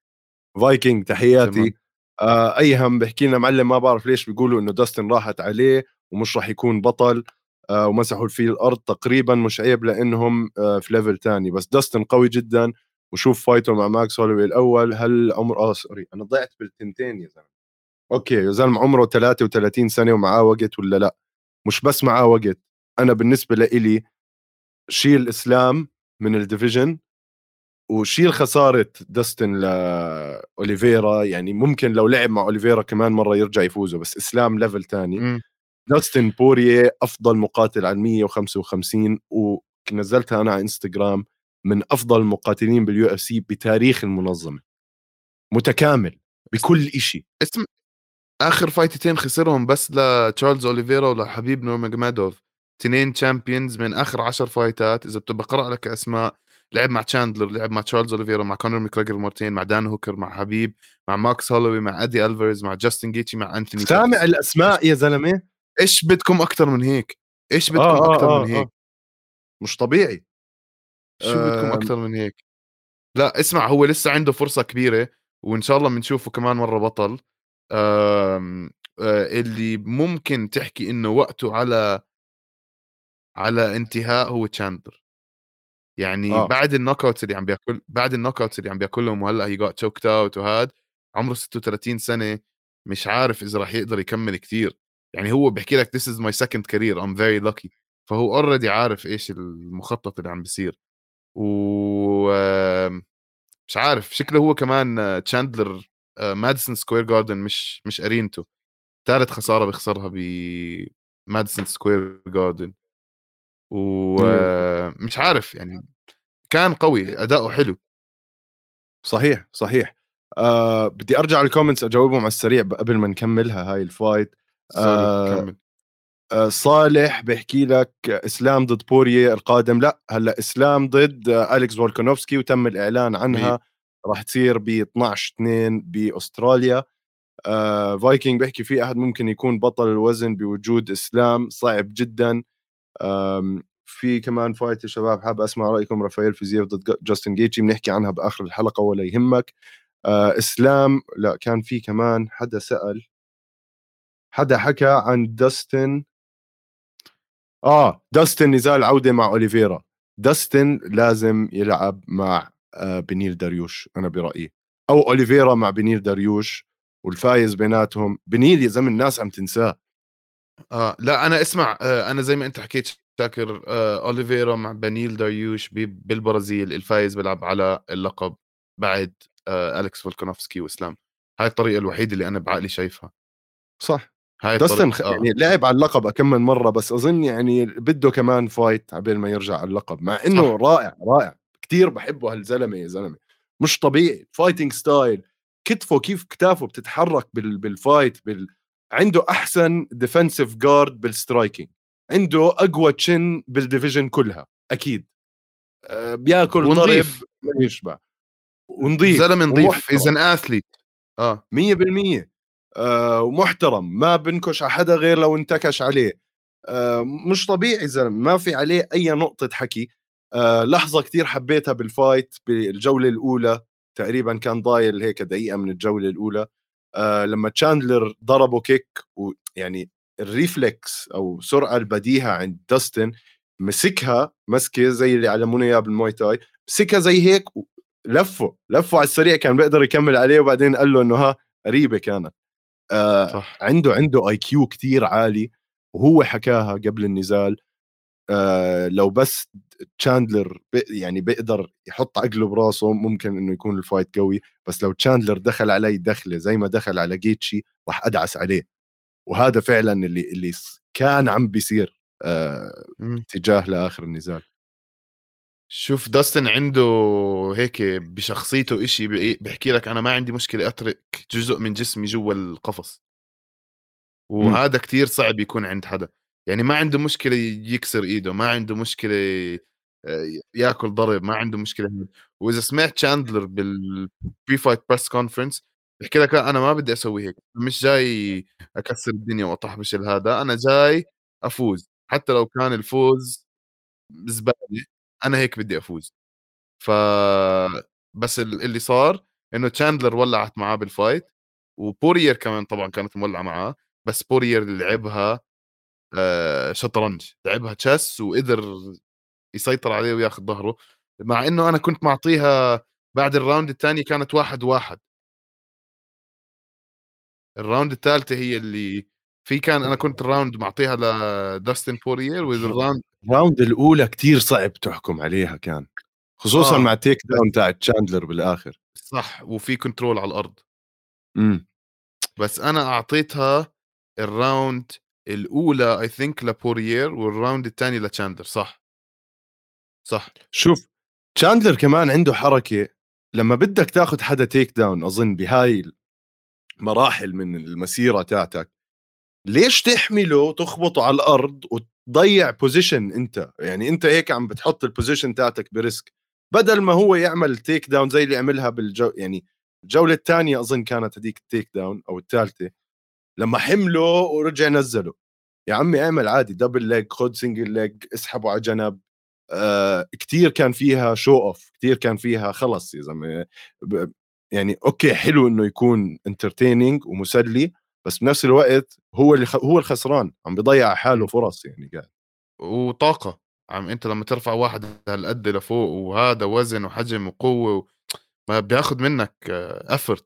فايكنج تحياتي. آه ايهم بحكي لنا معلم ما بعرف ليش بيقولوا إنه داستن راحت عليه ومش راح يكون بطل آه ومسحوا فيه الأرض تقريبا مش عيب لأنهم آه في level تاني. بس داستن قوي جدا وشوف فايته مع ماكس هولوي الأول. هل عمر آه سوري أنا ضيعت بالتنتين يا زلمة. okay يا زلمة عمره 33 سنة ومعاه وقت ولا لا؟ مش بس معاه وقت أنا بالنسبة لإلي شيل إسلام من ال division وشيل خسارة داستن لاوليفيرا يعني ممكن لو لعب مع أوليفيرا كمان مرة يرجع يفوزه بس إسلام level ثاني داستن بوريه أفضل مقاتل على 155 ونزلتها أنا على إنستغرام من أفضل المقاتلين بال UFC بتاريخ المنظمة. متكامل بكل شيء اسم آخر فايتتين خسرهم بس لتشارلز أوليفيرا ولحبيب نورماجمادوف. تنين champions من آخر عشر فايتات. إذا بتبقى قرأ لك أسماء لعب مع تشاندلر لعب مع تشارلز اوليفيرا مع كونر ميكراجر مرتين مع دان هوكر مع حبيب مع ماكس هولوي مع ادي الفيرز مع جاستن جيتشي مع انتوني سامع الأسماء يا زلمة؟ إيش بدكم أكثر من هيك؟ إيش بدكم آه أكثر آه من هيك؟ آه. مش طبيعي. شو بدكم أكثر من هيك؟ لا اسمع هو لسه عنده فرصة كبيرة وإن شاء الله بنشوفه كمان مرة بطل. آمم، اللي ممكن تحكي إنه وقته على على انتهاء هو تشاندلر. يعني آه. بعد ال knockouts اللي عم بياكل بعد ال knockouts اللي عم بياكلهم وهلأ هي got choked out وهاد، عمره 36 سنة، مش عارف إذا راح يقدر يكمّل كتير. يعني هو بيحكي لك this is my second career I'm very lucky فهو already عارف إيش المخطط اللي عم بيصير. و مش عارف شكله هو كمان تشاندلر ماديسون سكوير جاردن مش مش arena ته ثالث خسارة بيخسرها ب ماديسون سكوير جاردن ومش عارف يعني كان قوي أداؤه حلو. صحيح صحيح. آه بدي أرجع ال comments أجاوبهم على السريع قبل ما نكملها هاي ال fight. آه آه، صالح بيحكي لك إسلام ضد بوريه القادم. لا هلأ إسلام ضد آه، أليكس فولكانوفسكي وتم الإعلان عنها. راح تصير ب 12 2 بأستراليا. آه فايكنج بيحكي في أحد ممكن يكون بطل الوزن بوجود إسلام صعب جدا. في كمان fight يا شباب حاب أسمع رأيكم. رافائيل فيزيف ضد جاستن جيتشي بنحكي عنها بآخر الحلقة ولا يهمك. آه إسلام لا كان في كمان حدا سأل حدا حكى عن داستن. آه داستن نزال عودة مع أوليفيرا. داستن لازم يلعب مع آه بنيل داريوش أنا برأيي. أو أوليفيرا مع بنيل داريوش والفايز بيناتهم. بنيل يا زلمة الناس عم تنساه. آه لا أنا اسمع آه أنا زي ما أنت حكيت شاكر آه أوليفيرا مع بنيل داريوش بالبرازيل الفايز بيلعب على اللقب بعد آه الكس فولكانوفسكي وإسلام. هاي الطريقة الوحيدة اللي أنا بعقلي شايفها. صح. هاي داستن خ... آه. يعني لعب على اللقب كم من مرة بس أظن يعني بده كمان fight عبين ما يرجع على اللقب مع إنه صح. رائع رائع. كثير بحبه هالزلمة يا زلمة. مش طبيعي. fighting style كتفه كيف كتافه بتتحرك بال... بال fight بال... عنده أحسن defensive guard بال striking عنده أقوى chin بال division كلها أكيد. أه بياكل ونضيف. يشبع. ونضيف زلمة نضيف as an athlete آه. 100% آه ومحترم. ما بنكش على حدا غير لو انتكش عليه. آه مش طبيعي زلمة ما في عليه أي نقطة حكي. آه لحظة كثير حبيتها بال fight بالجولة الأولى. تقريبا كان ضايل هيك دقيقة من الجولة الأولى. آه لما تشاندلر ضربه kick ويعني ال reflex أو سرعة البديهة عند داستن مسكها مسكه زي اللي علمونا إياه بالموي تاي مسكها زي هيك لفه لفه على السريع كان بيقدر يكمل عليه وبعدين قال له إنه ها قريبة كانت آه صح. عنده عنده IQ كثير عالي وهو حكاها قبل النزال آه لو بس تشاندلر يعني بيقدر يحط عقله براسه ممكن إنه يكون ال fight قوي بس لو تشاندلر دخل علي دخلة زي ما دخل على جيتشي راح أدعس عليه. وهذا فعلا اللي اللي كان عم بيصير آه اتجاه لآخر النزال. شوف داستن عنده هيك بشخصيته إشي بيحكي لك أنا ما عندي مشكلة أترك جزء من جسمي جوا القفص. وهذا كتير صعب يكون عند حدا. يعني ما عنده مشكلة يكسر إيده ما عنده مشكلة آه، ياكل ضرب ما عنده مشكلة وإذا سمعت تشاندلر بال pre-fight press conference بحكي لك أنا ما بدي أسوي هيك مش جاي أكسر الدنيا وأطحبش هذا أنا جاي أفوز. حتى لو كان الفوز زبالة أنا هيك بدي أفوز. ف بس اللي صار إنه تشاندلر ولعت معاه بال fight وبورير كمان طبعا كانت مولعة معاه بس بورير لعبها آه، شطرنج لعبها chess وقدر يسيطر عليه وياخذ ظهره مع إنه أنا كنت معطيها بعد ال round الثاني كانت واحد واحد. ال round الثالثه هي اللي في كان أنا كنت ال round معطيها لداستن بورير وال round ال round الأولى كتير صعب تحكم عليها كان خصوصا آه. مع ال takedown تاع تشاندلر بالآخر. صح وفي control على الأرض. امم. بس أنا أعطيتها ال round الأولى I think لبوريير وال round الثاني لتشاندلر صح. صح. شوف تشاندلر كمان عنده حركة لما بدك تاخذ حدا takedown أظن بهاي المراحل من المسيرة تاعتك ليش تحمله تخبطه على الأرض وتضيع position أنت؟ يعني أنت هيك عم بتحط ال position تاعتك ب risk بدل ما هو يعمل takedown زي اللي عملها بالجو يعني الجولة الثانية أظن كانت هذيك ال takedown أو الثالثة. لما حمله ورجع نزله. يا عمي اعمل عادي double leg خد single leg اسحبه على جنب. آه كتير كان فيها show off كتير كان فيها خلص يا زلمة. يعني okay حلو إنه يكون entertaining ومسلي بس بنفس الوقت هو اللي خ... هو الخسران عم بيضيع حاله فرص يعني قاعد. وطاقة. عم أنت لما ترفع واحد هالقد لفوق وهذا وزن وحجم وقوة و... ما بياخذ منك effort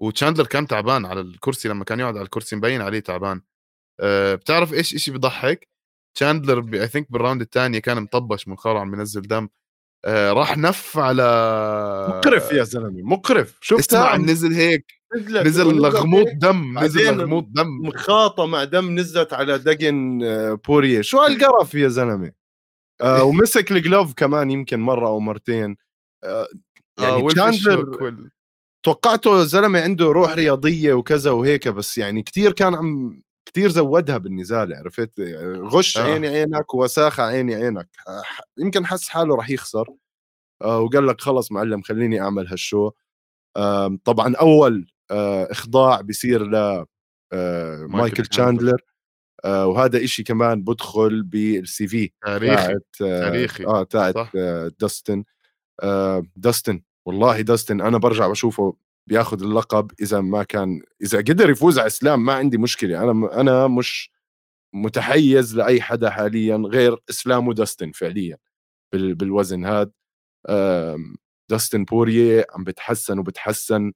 وتشاندلر كان تعبان على الكرسي لما كان يقعد على الكرسي مبين عليه تعبان. أه بتعرف إيش شيء بضحك تشاندلر I think بال round الثانية كان مطبش من خرا عم بينزل دم. آه راح نف على مقرف يا زلمة مقرف. شفت؟ عم نزل هيك نزل لغموط دم نزل لغموط دم. مخاطة مع دم نزلت على دقن آه، بوريه شو هالقرف يا زلمة؟ آه ومسك ال glove كمان يمكن مرة أو مرتين. آه يعني آه تشاندلر توقعته زلمة عنده روح رياضية وكذا وهيك بس يعني كثير كان عم كتير زودها بالنزال عرفت؟ غش آه. عيني عينك وساخة عيني عينك. يمكن حس حاله راح يخسر آه، وقال لك خلص معلم خليني أعمل هالشو. طبعا أول آه، إخضاع بيصير ل مايكل تشاندلر وهذا إشي كمان بدخل بالسي في تاريخي تاريخي آه تاعت داستن. داستن. والله داستن أنا برجع بشوفه بياخذ اللقب إذا ما كان إذا قدر يفوز على اسلام ما عندي مشكلة. أنا أنا مش متحيز لأي حدا حاليا غير إسلام وداستن فعليا بالوزن هذا داستن بورية عم بتحسن وبتحسن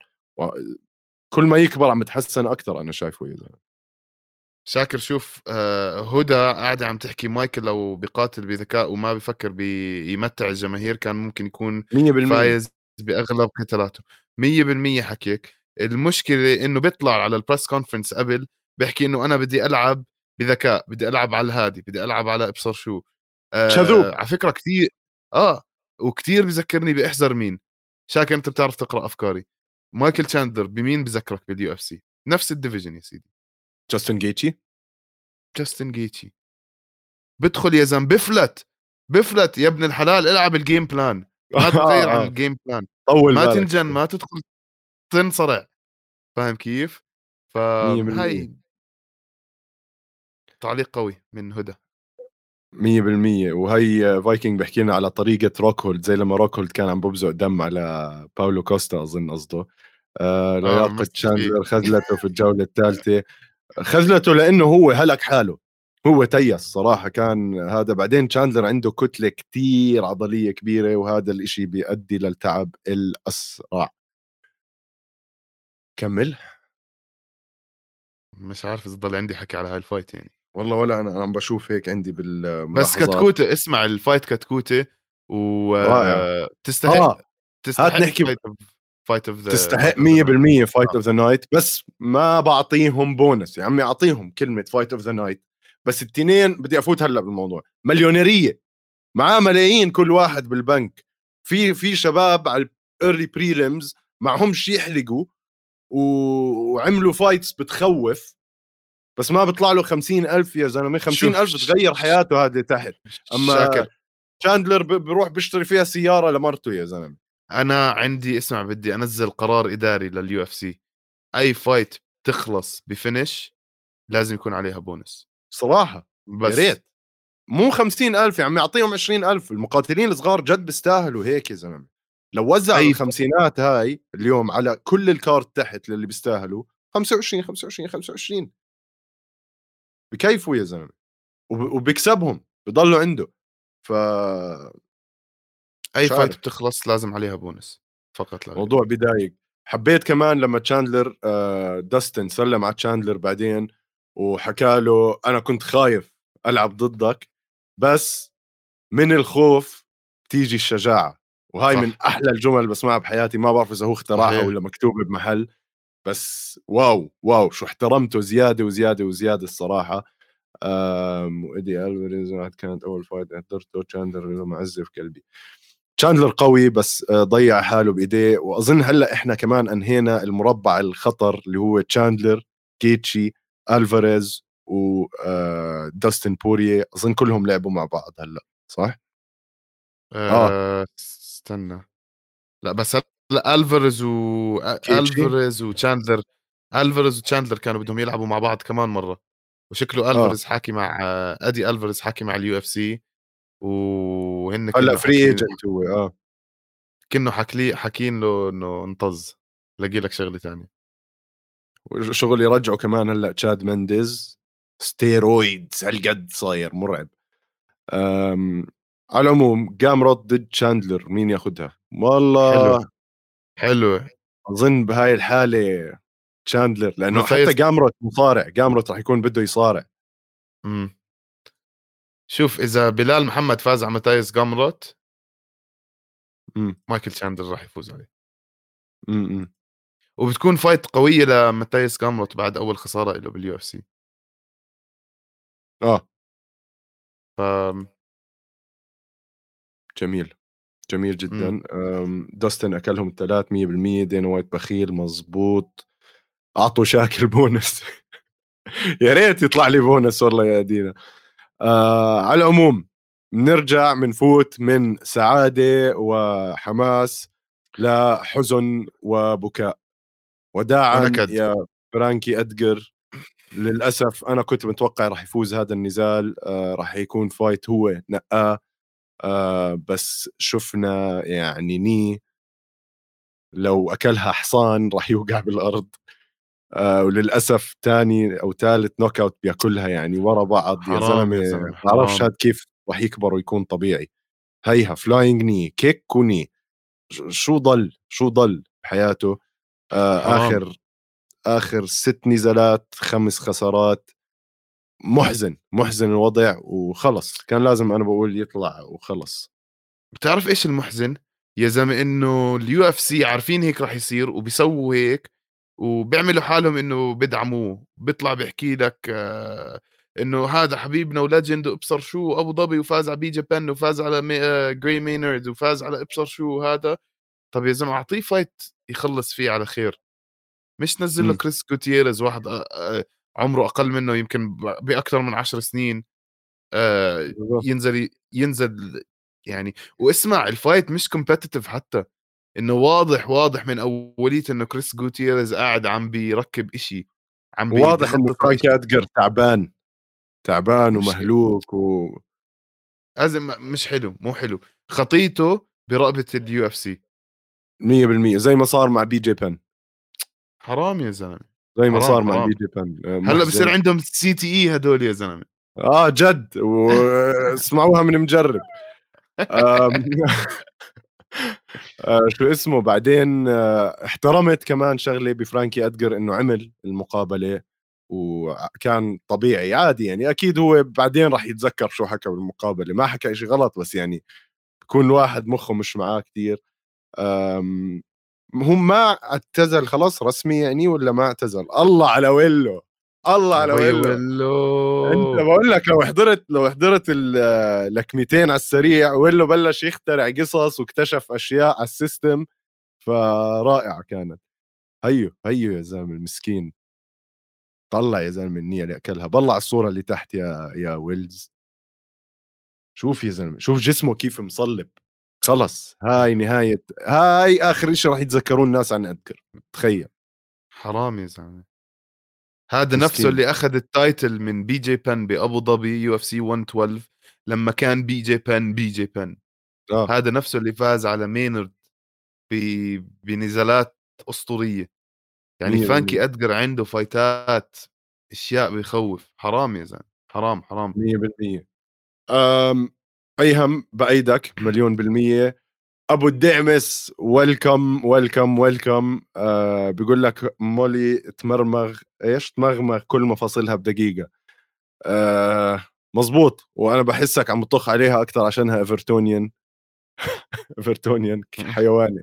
كل ما يكبر عم بتحسن أكثر أنا شايفه يا زلمة. شاكر شوف آه، هدى قاعدة عم تحكي مايكل لو بيقاتل بذكاء وما بفكر بيمتع الجماهير كان ممكن يكون 100% فايز. بأغلب قتالاته. 100% حكيك. المشكلة إنه بيطلع على ال press conference قبل بيحكي إنه أنا بدي ألعب بذكاء بدي ألعب على الهادي بدي ألعب على إبصر شو. آه كذوب على فكرة كثير آه وكثير بذكرني بإحزر مين. شاكر أنت بتعرف تقرأ أفكاري. مايكل تشاندلر بمين بذكرك بال UFC؟ نفس ال division يا سيدي. جاستن جيتشي؟ جاستن جيتشي. بدخل يا زلمة بفلت بفلت يا ابن الحلال العب ال game plan ما تغير عن ال game plan طول ما تنجن ما تدخل تنصرع. فاهم كيف؟ فهاي تعليق قوي من هدى. 100% وهي فايكنج بحكي لنا على طريقة روكهولد زي لما روكهولد كان عم ببزق دم على باولو كوستا أظن قصده. آه لياقة آه تشاندلر خذلته في الجولة الثالثة. خذلته لأنه هو هلك حاله. هو تيس صراحة كان هذا بعدين تشاندلر عنده كتلة كتير عضلية كبيرة وهذا الإشي بيؤدي للتعب الأسرع. كمل. مش عارف إذا ضل عندي حكي على هاي ال fight يعني. والله ولا أنا عم بشوف هيك عندي بال بس كتكوتة اسمع ال fight كتكوتة و تستحق آه. تستحق نحكي fight of the تستحق 100% fight of the night بس ما بعطيهم بونس يا عمي أعطيهم كلمة fight of the night بس التنين بدي أفوت هلأ بالموضوع. مليونيرية. معاه ملايين كل واحد بالبنك. في في شباب على ال early prelims معهمش يحلقوا وعملوا fights بتخوف. بس ما بيطلع له خمسين ألف يا زلمة. خمسين ألف بتغير حياته هذا تحت أما شاكر. شاندلر بروح بيشتري فيها سيارة لمرته يا زلمة. أنا عندي اسمع بدي أنزل قرار إداري لل UFC أي fight تخلص ب finish لازم يكون عليها بونس. صراحة بس. يا ريت. مو خمسين ألف يا عمي أعطيهم عشرين ألف. المقاتلين الصغار جد بيستاهلوا هيك يا زلمة. لو وزع أي الخمسينات هاي اليوم على كل ال card تحت للي بيستاهلوا 25 25 25 بكيفوا يا زلمة. وبيكسبهم بضلوا عنده. ف أي fight بتخلص لازم عليها بونس فقط لا موضوع بضايق حبيت كمان لما تشاندلر آه، داستن سلم على تشاندلر بعدين وحكى له أنا كنت خايف ألعب ضدك بس من الخوف تيجي الشجاعة وهاي صح. من أحلى الجمل اللي بسمعها بحياتي ما بعرف إذا هو اخترعها ولا مكتوبة بمحل بس wow wow شو احترمته زيادة وزيادة وزيادة الصراحة. وإيدي الفاريز كانت أول fight حضرته تشاندلر معزة في قلبي. تشاندلر قوي بس آه، ضيع حاله بإيديه وأظن هلأ إحنا كمان أنهينا المربع الخطر اللي هو تشاندلر كيتشي ألفاريز وداستن آه، بوريه أظن كلهم لعبوا مع بعض هلأ صح؟ آه, آه استنى. لأ بس لا ألفاريز و ألفاريز وتشاندلر ألفاريز وتشاندلر كانوا بدهم يلعبوا مع بعض كمان مرة وشكله ألفاريز آه. حاكي مع أدي ألفاريز حاكي مع ال UFC وهن هلأ free agent هو آه. كانه حكي حاكين له إنه انطز. لاقي لك شغلة ثانية شغل يرجعوا كمان هلأ تشاد مندز steroids هالقد صاير مرعب. على العموم جامروت ضد شاندلر مين ياخذها والله حلو. حلو. أظن بهاي الحالة شاندلر لأنه حتى جامروت مصارع جامروت راح يكون بده يصارع. امم شوف إذا بلال محمد فاز على ماتايس جامروت مايكل شاندلر راح يفوز عليه. امم وبتكون fight قوية لماتايس جامروت بعد أول خسارة له بال UFC آه. ف جميل. جميل جدا. داستن أكلهم الثلاث 100% دينا وايت بخيل مزبوط أعطوا شاكر بونس يا ريت يطلع لي بونس والله يا دينا. آه على العموم بنرجع بنفوت من سعادة وحماس لحزن وبكاء. وداعا. يا فرانكي أدجر. للأسف أنا كنت متوقع راح يفوز هذا النزال آه راح يكون fight هو نقاه آه بس شفنا يعني knee لو أكلها حصان راح يوقع بالأرض. آه وللأسف ثاني أو ثالث knockout بياكلها يعني ورا بعض. يا زلمة ما بعرفش. هاد كيف راح يكبر ويكون طبيعي. هيها flying knee kick و knee. شو ضل؟ شو ضل بحياته؟ آه. آخر آخر ست نزالات خمس خسارات. محزن محزن الوضع وخلص. كان لازم أنا بقول يطلع وخلص. بتعرف إيش المحزن؟ يا زلمة إنه ال UFC عارفين هيك رح يصير وبيسووا هيك وبيعملوا حالهم إنه بدعموه بيطلع بيحكي لك آه إنه هذا حبيبنا و legend وإبصر شو أبو ظبي وفاز على بي جي بن وفاز على مي آه جراي مينرد وفاز على إبصر شو هذا طب يا زلمة أعطيه fight يخلص فيه على خير مش نزل له مم. كريس جوتيريز واحد آه آه عمره أقل منه يمكن باكثر من عشر سنين آه. ينزل ينزل يعني واسمع ال fight مش competitive حتى إنه واضح واضح من اوليته إنه كريس جوتيريز قاعد عم بيركب إشي عم بي- واضح إنه لإشي. أدجر تعبان تعبان ومهلوك و لازم مش حلو مو حلو خطيته برقبة ال UFC 100% زي ما صار مع بي جي بن. حرام يا زلمة. زي ما صار مع. بي جي بن. آه، هلأ. بصير عندهم CTE هدول يا زلمة. آه جد. واسمعوها من مجرب. آه، شو اسمه؟ بعدين آه، احترمت كمان شغلة بفرانكي أدجر إنه عمل المقابلة وكان طبيعي عادي يعني. أكيد هو بعدين راح يتذكر شو حكى بالمقابلة. ما حكى شيء غلط بس يعني بكون الواحد مخه مش معاه كثير هم ما اعتزل خلاص رسمي يعني ولا ما اعتزل؟ الله على ويلو الله على وي ويلو. ولو. انت بقول لك لو حضرت لو حضرت اللكمتين على السريع ويلو بلش يخترع قصص واكتشف أشياء على ال system فرائعة كانت. هيو هيو يا زلمة المسكين. طلع يا زلمة ال knee اللي أكلها. بلع الصورة اللي تحت يا يا ويلي. شوف يا زلمة شوف جسمه كيف مصلب. خلص هاي نهاية هاي آخر شيء راح يتذكرون الناس عن ادجر تخيل حرام يا زلمة هذا. نفسه اللي أخذ ال title من بي جي بن بأبو ظبي UFC 112 لما كان بي جي بن بي جي بن آه. هذا نفسه اللي فاز على مينرد. بنزالات أسطورية يعني مية بالمية. ادجر عنده فايتات أشياء بيخوف حرام يا زلمة حرام حرام 100% أم أيهم بأيدك مليون بالمية. أبو الدعمس welcome welcome welcome آه بيقول لك مولي تمرمغ إيش؟ تمغمغ كل مفاصلها بدقيقة. آه مزبوط وأنا بحسك عم تطخ عليها أكثر عشانها Evertonian Evertonian حيواني.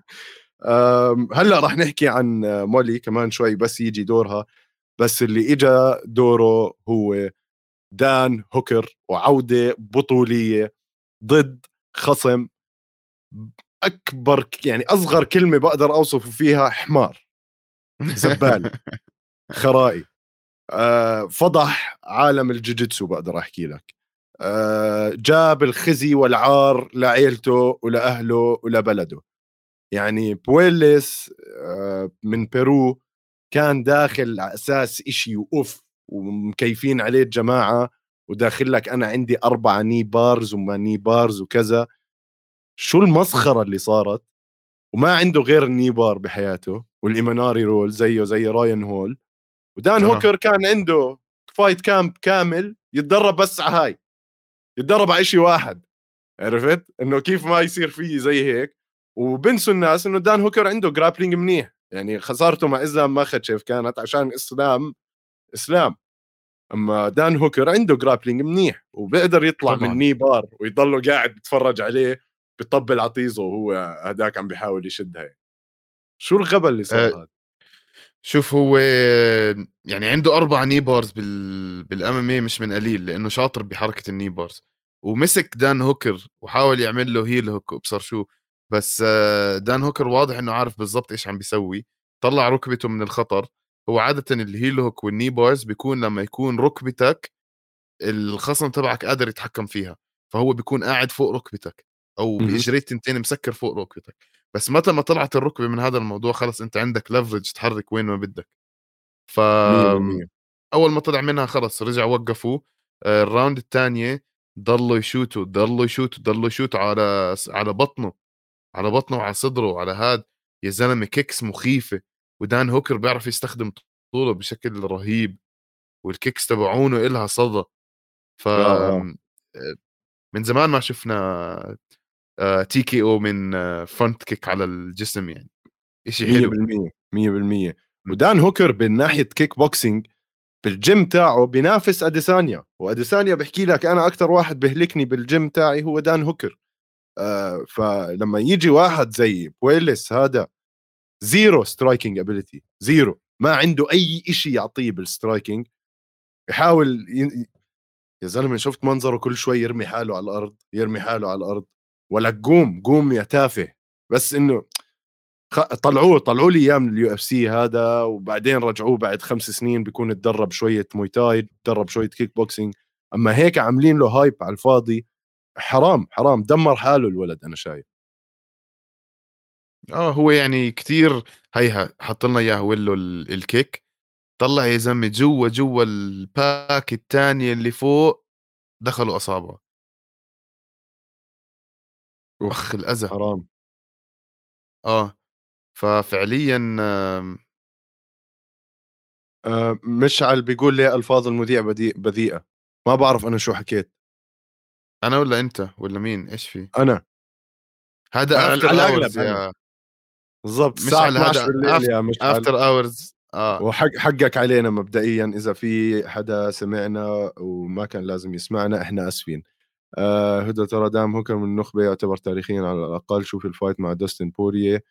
أم، هلأ راح نحكي عن مولي كمان شوي بس يجي دورها. بس اللي اجى دوره هو دان هوكر وعودة بطولية. ضد خصم أكبر يعني أصغر كلمة بقدر اوصفه فيها حمار زبال. خرائي. آه فضح عالم الجوجيتسو بقدر أحكي لك. آه جاب الخزي والعار لعيلته ولأهله ولبلده. يعني بويلس آه من بيرو كان داخل على أساس إشي وأوف ومكيفين عليه الجماعة. وداخل لك أنا عندي اربعه knee bars وما knee bars وكذا. شو المسخرة اللي صارت؟ وما عنده غير ال knee bar بحياته وال Imanari roll زيه زي راين هول. ودان آه. هوكر كان عنده fight camp كامل يتدرب بس على هاي يتدرب على شيء واحد. عرفت؟ إنه كيف ما يصير فيه زي هيك. وبنسوا الناس إنه دان هوكر عنده grappling منيح. يعني خسارته مع إسلام ماخاتشيف كانت عشان إسلام إسلام. أما دان هوكر عنده grappling منيح وبيقدر يطلع طبعاً. من knee bar ويضله قاعد بيتفرج عليه بيطبل عطيزه وهو هداك عم بيحاول يشدها شو الغبا اللي صار آه، هذا؟ شوف هو يعني عنده أربع knee bars بال بال MMA مش من قليل لأنه شاطر بحركة ال knee bars ومسك دان هوكر وحاول يعمل له heel hook وابصر شو. بس آه، دان هوكر واضح إنه عارف بالضبط إيش عم بيسوي. طلع ركبته من الخطر. هو عاده ال heel hook وال knee bars بيكون لما يكون ركبتك الخصم تبعك قادر يتحكم فيها فهو بيكون قاعد فوق ركبتك أو باجريه تنتين مسكر فوق ركبتك بس متى ما طلعت الركبه من هذا الموضوع خلص أنت عندك leverage تحرك وين ما بدك. ف أول ما طلع منها خلص رجع وقفوا. آه، ال round الثانية ضلوا يشوتوا ضلوا يشوتوا ضلوا يشوتوا على على بطنه على بطنه وعلى صدره وعلى هاد. يا زلمة kicks مخيفة. ودان هوكر بيعرف يستخدم طوله بشكل رهيب وال kicks تبعونه إلها صدى. ف آه. آه. من زمان ما شفنا TKO من front kick على الجسم يعني. شيء حلو. 100% 100% ودان هوكر من ناحية كيك بوكسينج بالجيم تاعه بينافس أديسانيا وأديسانيا بحكي لك أنا أكثر واحد بهلكني بالجيم تاعي هو دان هوكر. آه فلما يجي واحد زي بويلس هذا zero striking ability zero ما عنده أي شيء يعطيه بال striking يحاول ي... يا زلمة شفت منظره كل شوي يرمي حاله على الأرض يرمي حاله على الأرض. ولا قوم قوم يا تافه. بس إنه طلعوه طلعوا لي إياه من ال UFC هذا وبعدين رجعوه بعد خمس سنين بيكون تدرب شوية Muay Thai تدرب شوية كيك بوكسينج أما هيك عاملين له hype على الفاضي. حرام حرام. دمر حاله الولد أنا شايف. آه هو يعني كثير هيها حط لنا اياه ويلو الكيك. طلع يا زلمة جوا جوا الباك الثانية اللي فوق دخلوا أصابعه. أخ الاذى حرام. آه ففعليا آه مشعل بيقول لي ألفاظ المذيع بذيئة. ما بعرف أنا شو حكيت. أنا ولا أنت ولا مين؟ إيش في؟ أنا. هذا hours يا بالضبط الساعة 12 بالليل يا مشعل افتر اورز آه. وحق حقك علينا مبدئيا إذا في حدا سمعنا وما كان لازم يسمعنا إحنا آسفين. آه هدى ترى دان هوكر من النخبة يعتبر تاريخيا على الأقل شوف ال fight مع دوستن بوارييه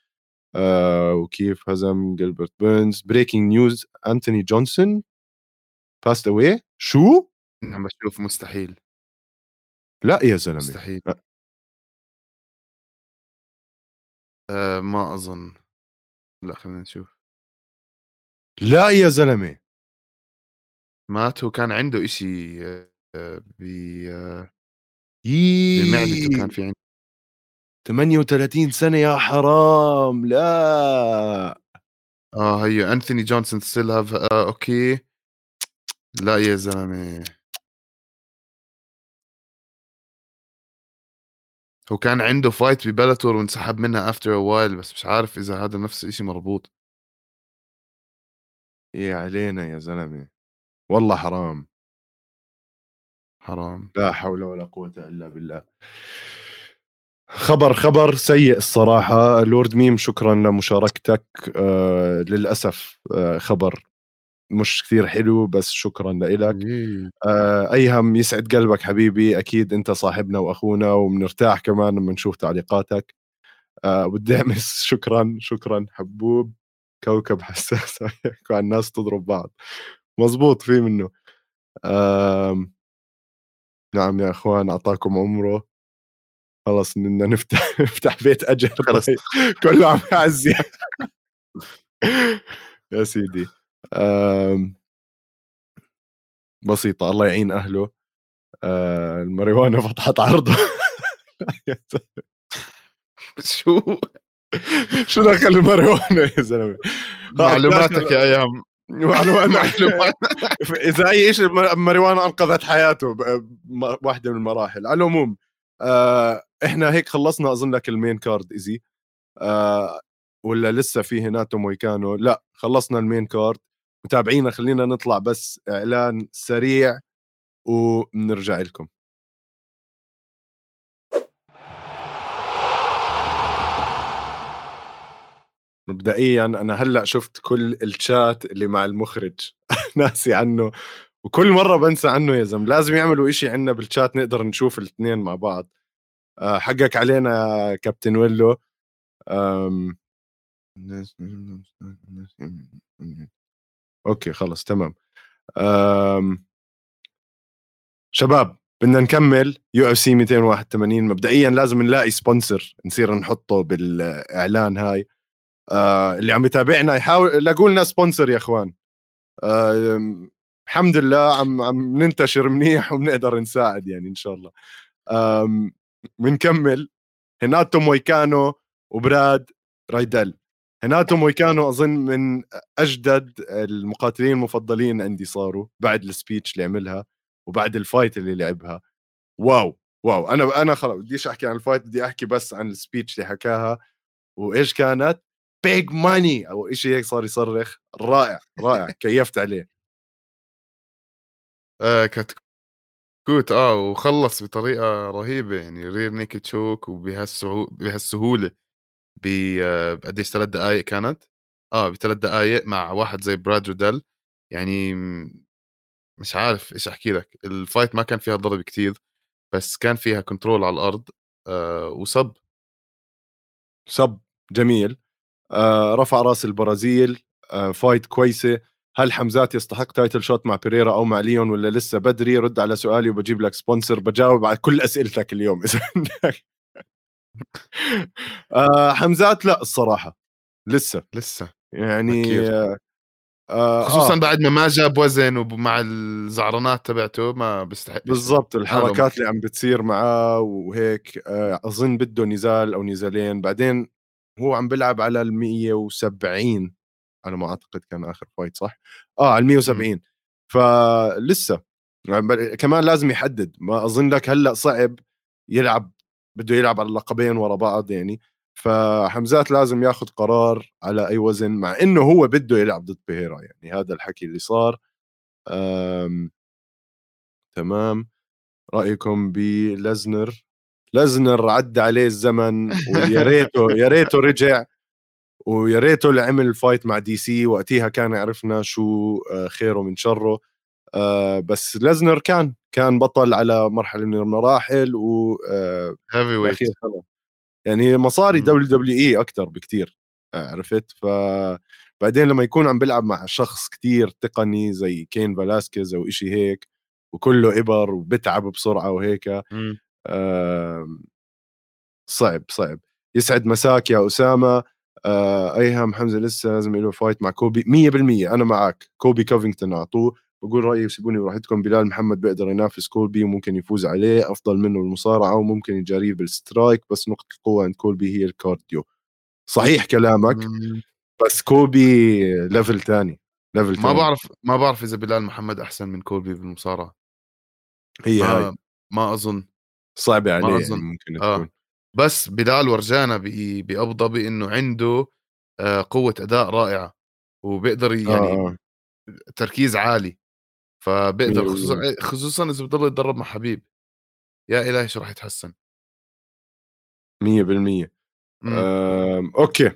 آه وكيف هزم جيلبرت بيرنز. breaking news أنتوني جونسون passed away شو؟ عم بشوف مستحيل. لا يا زلمة. مستحيل. آه ما أظن. لا خلينا نشوف. لا يا زلمة. مات وكان عنده إشي آه، ب بمعدته كان في عنده 38 سنه يا حرام لا آه هي انثوني جونسون still have آه okay لا يا زلمه هو كان عنده fight ببلاتور وانسحب منها after while بس مش عارف إذا هذا نفس الشيء مربوط. يا علينا يا زلمة. والله حرام. حرام. لا حول ولا قوة إلا بالله. خبر خبر سيء الصراحة. لورد ميم شكرا لمشاركتك. آه للأسف آه خبر مش كثير حلو بس شكرا لك آه أيهم يسعد قلبك حبيبي أكيد أنت صاحبنا وأخونا وبنرتاح كمان لما نشوف تعليقاتك. آه والدعمس شكرا شكرا حبوب كوكب حساس الناس تضرب بعض. مزبوط في منه. آه نعم يا إخوان أعطاكم عمره. خلص بدنا نفتح نفتح بيت أجر. خلص كله عم يعزي. يا سيدي. بسيطة الله يعين أهله. آه، الماريوانا فتحت عرضه. شو؟ شو دخل الماريوانا يا زلمة؟ معلوماتك يا أيام. معلومات إذا أي شيء ماريوانا أنقذت حياته واحدة من المراحل. على العموم آه إحنا هيك خلصنا أظن لك ال main card إيزي. آه ولا لسه في هناتو مويكانو؟ لا خلصنا ال main card. متابعينا خلينا نطلع بس إعلان سريع ونرجع لكم. مبدئيا أنا هلأ شفت كل الشات اللي مع المخرج. ناسي عنه. وكل مرة بنسى عنه يا زلمة. لازم يعملوا إشي عندنا بالشات نقدر نشوف الاثنين مع بعض. آه، حقك علينا يا كابتن ويلو. okay خلص تمام. شباب بدنا نكمل UFC 281 مبدئيا لازم نلاقي sponsor نصير نحطه بالإعلان هاي. آه اللي عم يتابعنا يحاول لاقوا لنا sponsor يا إخوان. آه الحمد لله عم عم ننتشر منيح وبنقدر نساعد يعني إن شاء الله. بنكمل. هناتو مويكانو وبراد رايدل. هناتو مويكانو أظن من أجدد المقاتلين المفضلين عندي صاروا بعد ال speech اللي عملها وبعد ال fight اللي لعبها. wow wow أنا أنا خلص بديش أحكي عن ال fight؟ بدي أحكي بس عن ال speech اللي حكاها وإيش كانت. big money أو شيء هيك صار يصرخ. رائع رائع. كيفت عليه. آه كانت كوت آه وخلص بطريقة رهيبة يعني rear naked choke وبهالسهوله بقديش ثلاث دقائق كانت؟ آه بثلاث دقائق مع واحد زي براد رايدل يعني مش عارف إيش أحكي لك. ال fight ما كان فيها ضرب كتير بس كان فيها control على الأرض آه و sub. sub. جميل. آه رفع رأس البرازيل آه fight كويسة. هل حمزات يستحق title shot مع بيريرا أو مع ليون ولا لسه بدري؟ رد على سؤالي وبجيب لك sponsor بجاوب على كل أسئلتك اليوم إذا عندك آه حمزات لا الصراحة لسه لسه يعني آه خصوصا آه. بعد ما ما جاب وزن ومع الزعرانات تبعته ما بيستحق بالضبط الحركات اللي عم بتصير معاه وهيك آه أظن بده نزال أو نزالين. بعدين هو عم بيلعب على ال 170 على ما أعتقد كان آخر فايت صح؟ آه على 170 فلسه يعني كمان لازم يحدد. ما أظن لك هلأ صعب يلعب بده يلعب على اللقبين ورا بعض يعني. فحمزات لازم ياخذ قرار على أي وزن مع إنه هو بده يلعب ضد بيهيرا يعني هذا الحكي اللي صار. تمام. رأيكم بلزنر؟ لزنر عدى عليه الزمن ويا ريته يا ريته رجع ويا ريته اللي عمل ال fight مع DC وقتها كان عرفنا شو آه، خيره من شره. آه، بس لزنر كان كان بطل على مرحلة من المراحل و heavyweight. يعني مصاري WWE أكثر بكثير عرفت؟ ف بعدين لما يكون عم بيلعب مع شخص كتير تقني زي كين فالاسكيز أو إشي هيك وكله إبر وبتعب بسرعة وهيك صعب صعب. يسعد مساك يا أسامة آه أيهم حمزة لسه لازم له fight مع كولبي 100% أنا معك كولبي كوفينغتون أعطوه. بقول رأيي سيبوني براحتكم. بلال محمد بيقدر ينافس كولبي وممكن يفوز عليه. أفضل منه بالمصارعه وممكن يجاريه بال strike بس نقطة القوة عند كولبي هي ال cardio. صحيح كلامك بس كولبي level ثاني level ما بعرف ما بعرف إذا بلال محمد أحسن من كولبي بالمصارعة. هي ما هاي. ما أظن. صعبة عليه ما أظن. يعني ممكن آه. تكون. بس بلال ورجانا بابو ظبي إنه عنده آه، قوة أداء رائعة وبيقدر يعني آه. آه. تركيز عالي. فبيقدر خصوصا خصوصا إذا بضل يتدرب مع حبيب. يا إلهي شو راح يتحسن. 100% آه، okay.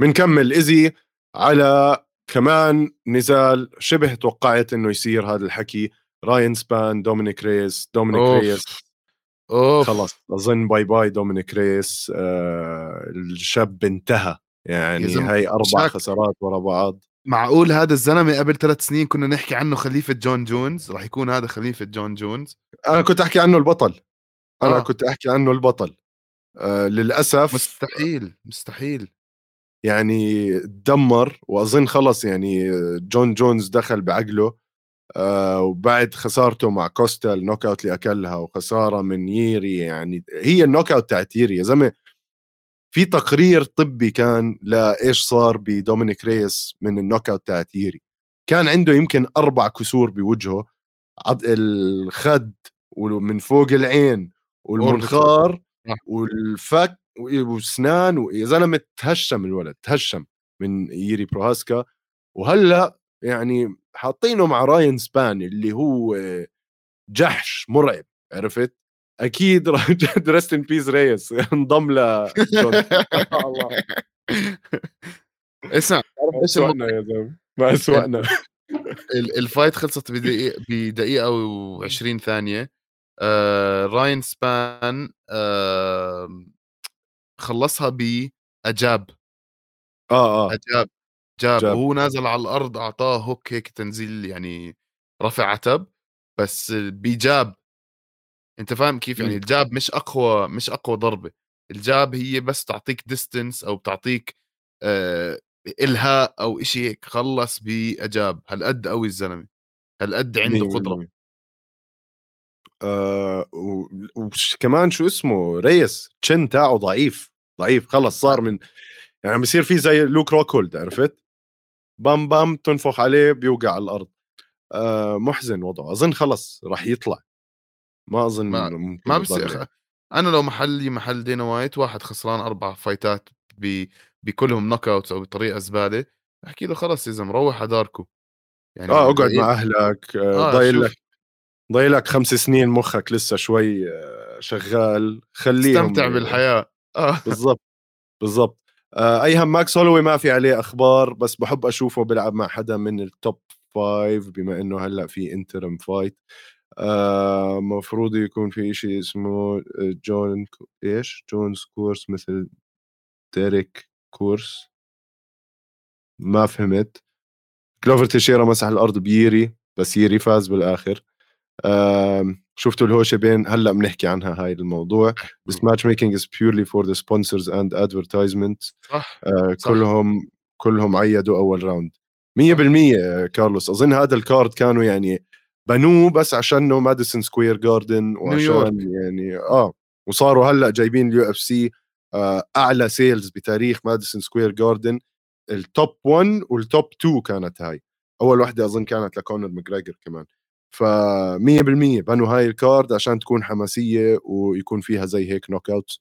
بنكمل ايزي على كمان نزال شبه توقعت إنه يصير هذا الحكي. راين سبان دومينيك ريس. دومينيك أوف. ريس. أوف. خلص أظن bye bye دومينيك ريس. آه الشاب انتهى. يعني هاي أربع خسارات ورا بعض. معقول هذا الزلمة قبل ثلاث سنين كنا نحكي عنه خليفة جون جونز؟ راح يكون هذا خليفة جون جونز. أنا كنت أحكي عنه البطل. أنا آه. كنت أحكي عنه البطل. آه للأسف مستحيل مستحيل. يعني دمر وأظن خلص يعني جون جونز دخل بعقله آه وبعد خسارته مع كوستا ال knock out اللي اكلها وخسارة من ييري يعني هي ال knock out تاعت ييري يا زلمة. في تقرير طبي كان لإيش صار بدومينيك ريس من ال knock out تاعت ييري كان عنده يمكن أربع كسور بوجهه الخد ومن فوق العين والمنخار والفك والسنان ويا زلمه تهشم الولد تهشم من ييري بروهاسكا. وهلأ يعني حاطينه مع راين سبان اللي هو جحش مرعب عرفت؟ أكيد rest in peace ريس. انضم ل الله. اسمع إيش يا زلمة. ما أسوأنا. ال fight خلصت بدقيقه بدقيقة و20 ثانية. آه راين سبان آه خلصها ب a jab آه آه. a jab. jab, jab. وهو نازل على الأرض أعطاه هوك هيك تنزيل يعني رفع عتب. بس ب jab. أنت فاهم كيف؟ يعني إمم. ال jab مش أقوى مش أقوى ضربة. ال jab هي بس تعطيك distance أو بتعطيك آه إلهاء أو إشي هيك خلص ب a jab. هالقد قوي الزلمة. هالقد عنده قدرة. آه وكمان شو اسمه؟ ريس. chin تاعه ضعيف ضعيف. خلص صار من يعني عم بيصير فيه زي لوك روكولد عرفت؟ بام بام تنفخ عليه بيوقع على الأرض. آه محزن وضعه. أظن خلص راح يطلع. ما أظن ما, ما بصير أنا لو محلي محل دانا وايت واحد خسران أربع فايتات بكلهم knock out أو بطريقة زبالة أحكي له خلص يا زلمة روح على داركو. يعني آه أقعد مع أهلك آه ضايل لك ضايل لك خمس سنين مخك لسه شوي آه شغال خليهم استمتع بالحياة. آه. بالضبط بالضبط. آه ايهم ماكس هولوي ما في عليه أخبار بس بحب أشوفه بيلعب مع حدا من ال top five بما إنه هلأ في interim fight آه مفروض يكون في شيء اسمه آه، جون إيش؟ جونز curse مثل دريك curse. ما فهمت. جلوفر تيشيرا مسح الأرض بيري بس ييري فاز بالآخر. شفتوا الهوشة بين هلأ بنحكي عنها هاي الموضوع. Is purely for the sponsors and advertisements. صح, آه صح. كلهم كلهم عيدوا أول round 100% كارلوس. أظن هذا ال card كانوا يعني بنوه بس عشانه ماديسون سكوير جاردن وعشان يعني آه وصاروا هلأ جايبين ال UFC أعلى sales بتاريخ ماديسون سكوير جاردن. ال top 1 وال top 2 كانت هاي. أول وحدة أظن كانت لكونر ماجريجر كمان. ف 100% بنوا هاي ال card عشان تكون حماسية ويكون فيها زي هيك knock out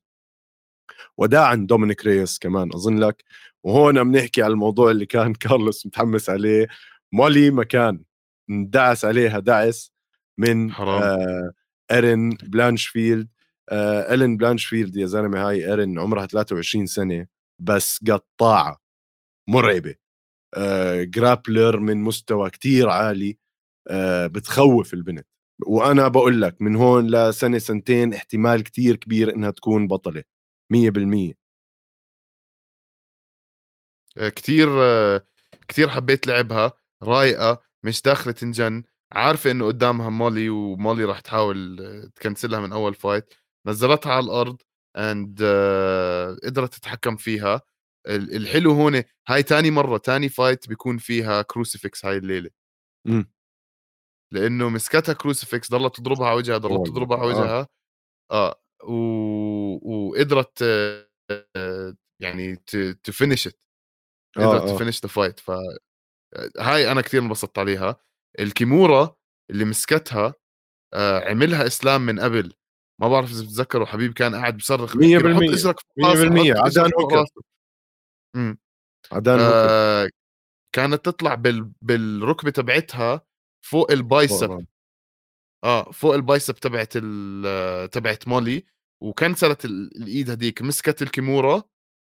وداعا دومينيك ريس كمان أظن لك. وهون بنحكي على الموضوع اللي كان كارلوس متحمس عليه. مولي مكان. اندعس عليها دعس من حرام. آه ايرن بلانشفيلد. آه إيرن بلانشفيلد يا زلمة هاي ايرن عمرها 23 سنة بس قطاعة مرعبة. آه grappler من مستوى كتير عالي آه بتخوف البنت. وأنا بقول لك من هون لسنة سنتين احتمال كتير كبير إنها تكون بطلة 100% آه، كتير كتير حبيت لعبها رايقه مش داخلة تنجن. عارفة إنه قدامها مولي ومولي راح تحاول تكنسلها من أول fight نزلتها على الأرض and uh, قدرت تتحكم فيها. الحلو هون هاي تاني مرة تاني fight بيكون فيها crucifix هاي الليلة. امم لأنه مسكتها crucifix ضلت تضربها على وجهها ضلت تضربها على آه. وجهها. آه, آه. و... وقدرت آه يعني تفنش قدرت آه. تفنش the fight ف هاي أنا كثير انبسطت عليها. ال kimura اللي مسكتها آه عملها إسلام من قبل. ما بعرف إذا بتتذكروا حبيب كان قاعد بصرخ 100% 100% على دان هوكر. على دان آه كانت تطلع بال... بالركبة تبعتها فوق ال bicep. آه فوق ال bicep تبعت ال... تبعت مولي. وكنسلت الإيد هديك. مسكت ال kimura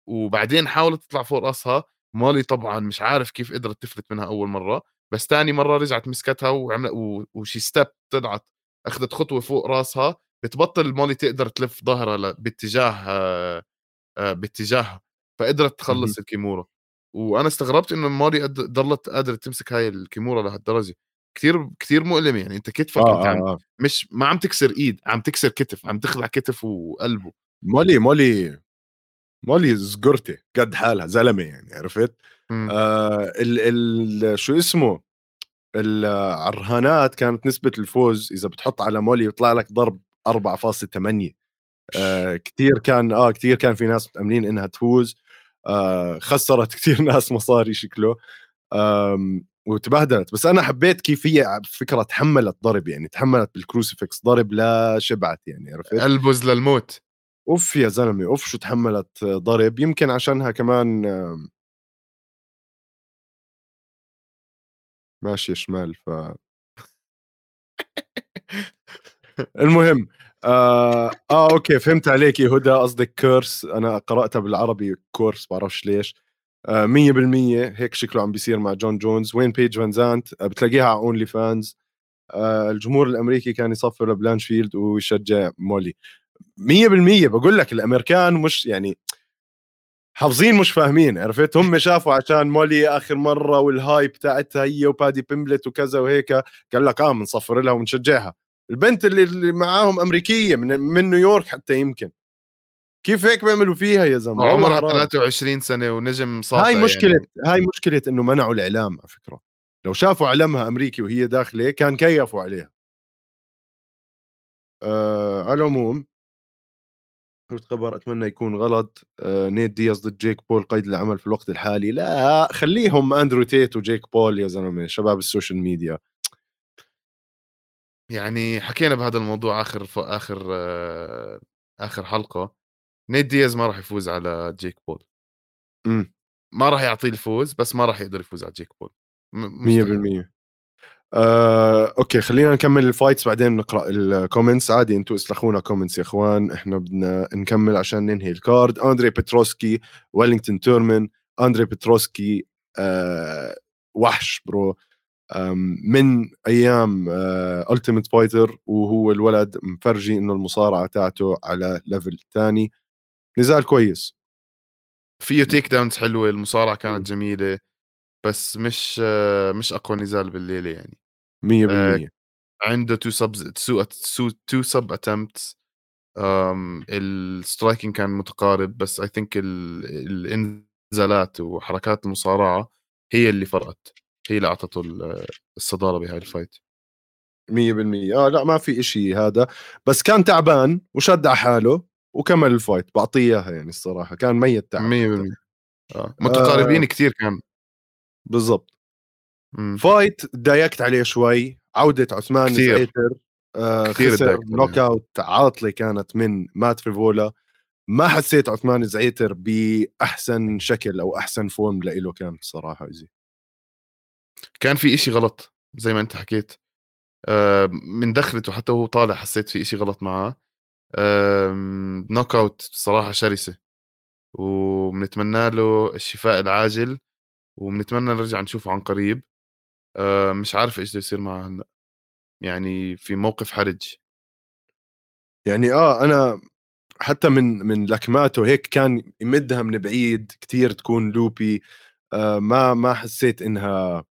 وبعدين حاولت تطلع فوق راسها. مولي طبعا مش عارف كيف قدرت تفلت منها أول مرة بس ثاني مرة رجعت مسكتها وعملت وشي step طلعت أخذت خطوة فوق راسها بتبطل مولي تقدر تلف ظهرها باتجاه آه، آه، باتجاهها فقدرت تخلص ال kimura. وأنا استغربت إنه مولي ضلت قادره تمسك هاي ال kimura لهالدرجة. كثير كثير مؤلمة يعني أنت كتفك آه انت عم آه. مش ما عم تكسر إيد عم تكسر كتف عم تخلع كتف وقلبه. مولي مولي مولي زقرتي قد حالها زلمة يعني عرفت؟ آه ال ال شو اسمه؟ الرهانات كانت نسبة الفوز إذا بتحط على مولي يطلع لك ضرب 4.8 آه كثير كان آه كثير كان في ناس متأملين إنها تفوز. آه خسرت كثير ناس مصاري شكله. وتبهدلت. بس أنا حبيت كيف هي فكرة تحملت ضرب يعني تحملت بال crucifix ضرب لا شبعت يعني عرفت؟ البز للموت. أوف يا زلمة أوف شو تحملت ضرب. يمكن عشانها كمان ماشية شمال ف المهم آه, آه okay فهمت عليك. يا هدى قصدك curse أنا قرأتها بالعربي curse بعرفش ليش. آه 100% هيك شكله عم بيصير مع جون جونز. وين بيج فان زانت؟ آه بتلاقيها على OnlyFans آه الجمهور الأمريكي كان يصفر لبلانشفيلد ويشجع مولي. 100% بقول لك الأمريكان مش يعني حافظين مش فاهمين عرفت؟ هم شافوا عشان مولي آخر مرة وال hype تاعتها هي وبادي بيمبلت وكذا وهيك قال لك آه بنصفر لها ونشجعها البنت اللي, اللي معاهم أمريكية من من نيويورك حتى يمكن. كيف هيك بيعملوا فيها يا زلمة؟ عمرها 23 سنة ونجم ساطع هاي مشكلة يعني. هاي مشكلة إنه منعوا الإعلام على فكرة. لو شافوا علمها أمريكي وهي داخلة كان كيفوا عليها. آه على العموم خبر أتمنى يكون غلط. آه نيت دياز ضد جيك بول قيد العمل في الوقت الحالي. لا خليهم أندرو تيت وجيك بول يا زلمة شباب السوشيال ميديا. يعني حكينا بهذا الموضوع آخر ف... آخر آه... آخر حلقة. نيت دياز ما راح يفوز على جيك بول. امم ما راح يعطيه الفوز بس ما راح يقدر يفوز على جيك بول. 100% آه، okay خلينا نكمل ال fights بعدين نقرأ ال comments عادي أنتم اسلخونا comments يا إخوان. إحنا بدنا نكمل عشان ننهي ال card أندري بتروسكي ويلينغتون تورمان أندري بتروسكي آه وحش bro. من أيام ال TUF آه fighter وهو الولد مفرجي إنه المصارعة تاعته على level ثاني نزال كويس. فيه takedowns حلوة المصارعة كانت جميلة بس مش آه مش أقوى نزال بالليلة يعني. 100% عنده two sub two sub attempts ال striking كان متقارب بس I think الإنزالات وحركات المصارعة هي اللي فرقت. هي اللي أعطته الصدارة بهاي ال fight 100% آه لا ما في إشي هذا. بس كان تعبان وشد على حاله وكمل الفايت بعطيه إياها يعني الصراحة. كان ميت تعب 100% آه. متقاربين آه. كثير كان. بالضبط. fight تضايقت عليه شوي. عودة عثمان كثير. زعيتر آه خسر knockout عاطلة كانت من مات فيفولا ما حسيت عثمان زعيتر بأحسن شكل أو أحسن form لإله كان بصراحه easy كان في إشي غلط زي ما أنت حكيت. آه من دخلته حتى وهو طالع حسيت في إشي غلط معاه. آه نوك أوت صراحة شرسة. وبنتمنى له الشفاء العاجل. وبنتمنى نرجع نشوفه عن قريب. آه مش عارف إيش يصير معه هلأ. يعني في موقف حرج. يعني آه أنا حتى من من لكماته هيك كان يمدها من بعيد كتير تكون لوبي آه ما ما حسيت إنها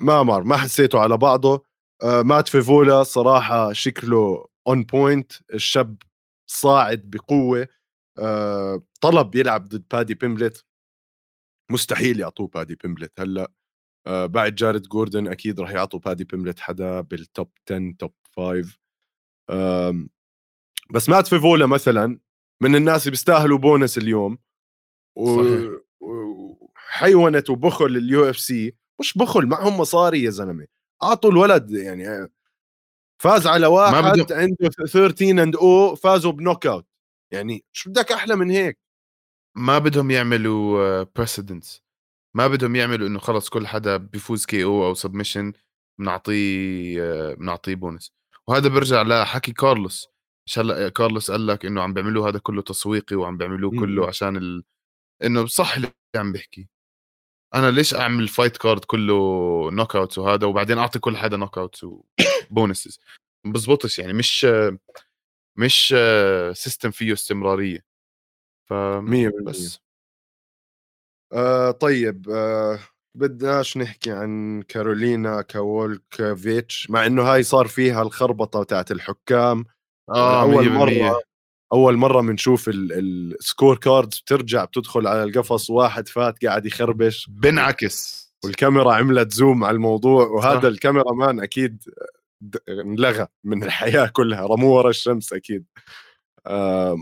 ما مر ما حسيته على بعضه. آه مات فيفولا صراحة شكله on point الشاب صاعد بقوة. آه طلب يلعب ضد بادي بيمبلت. مستحيل يعطوه بادي بيمبلت هلأ. بعد جارد جوردن أكيد راح يعطوا بادي بيملت حدا بال top 10 top 5 آه بس مات فيفولا مثلا من الناس اللي بيستاهلوا بونس اليوم. وحيونت وبخل ال UFC مش بخل معهم مصاري يا زلمة. أعطوا الولد يعني فاز على واحد ما بدهم... عنده 13 and 0 فازوا ب knockout. يعني شو بدك أحلى من هيك؟ ما بدهم يعملوا precedents آه، ما بدهم يعملوا إنه خلص كل حدا بيفوز KO أو submission بنعطيه بنعطيه بونس وهذا برجع لحكي كارلوس. مش هلا كارلوس قال لك إنه عم بيعملوه هذا كله تسويقي وعم بيعملوه كله عشان ال... إنه صح اللي عم بحكي أنا ليش أعمل fight card كله knockouts وهذا وبعدين أعطي كل حدا knockouts و bonuses بزبطش يعني مش مش system فيه استمرارية. ف بس. آه طيب آه بدناش نحكي عن كارولينا كاولكافيتش مع إنه هاي صار فيها الخربطة تاعت الحكام. آه أول مرة أول مرة بنشوف ال scorecards بترجع بتدخل على القفص واحد فات قاعد يخربش بنعكس. والكاميرا عملت zoom على الموضوع وهذا ال cameraman أكيد انلغى من الحياة كلها رموه ورا الشمس أكيد.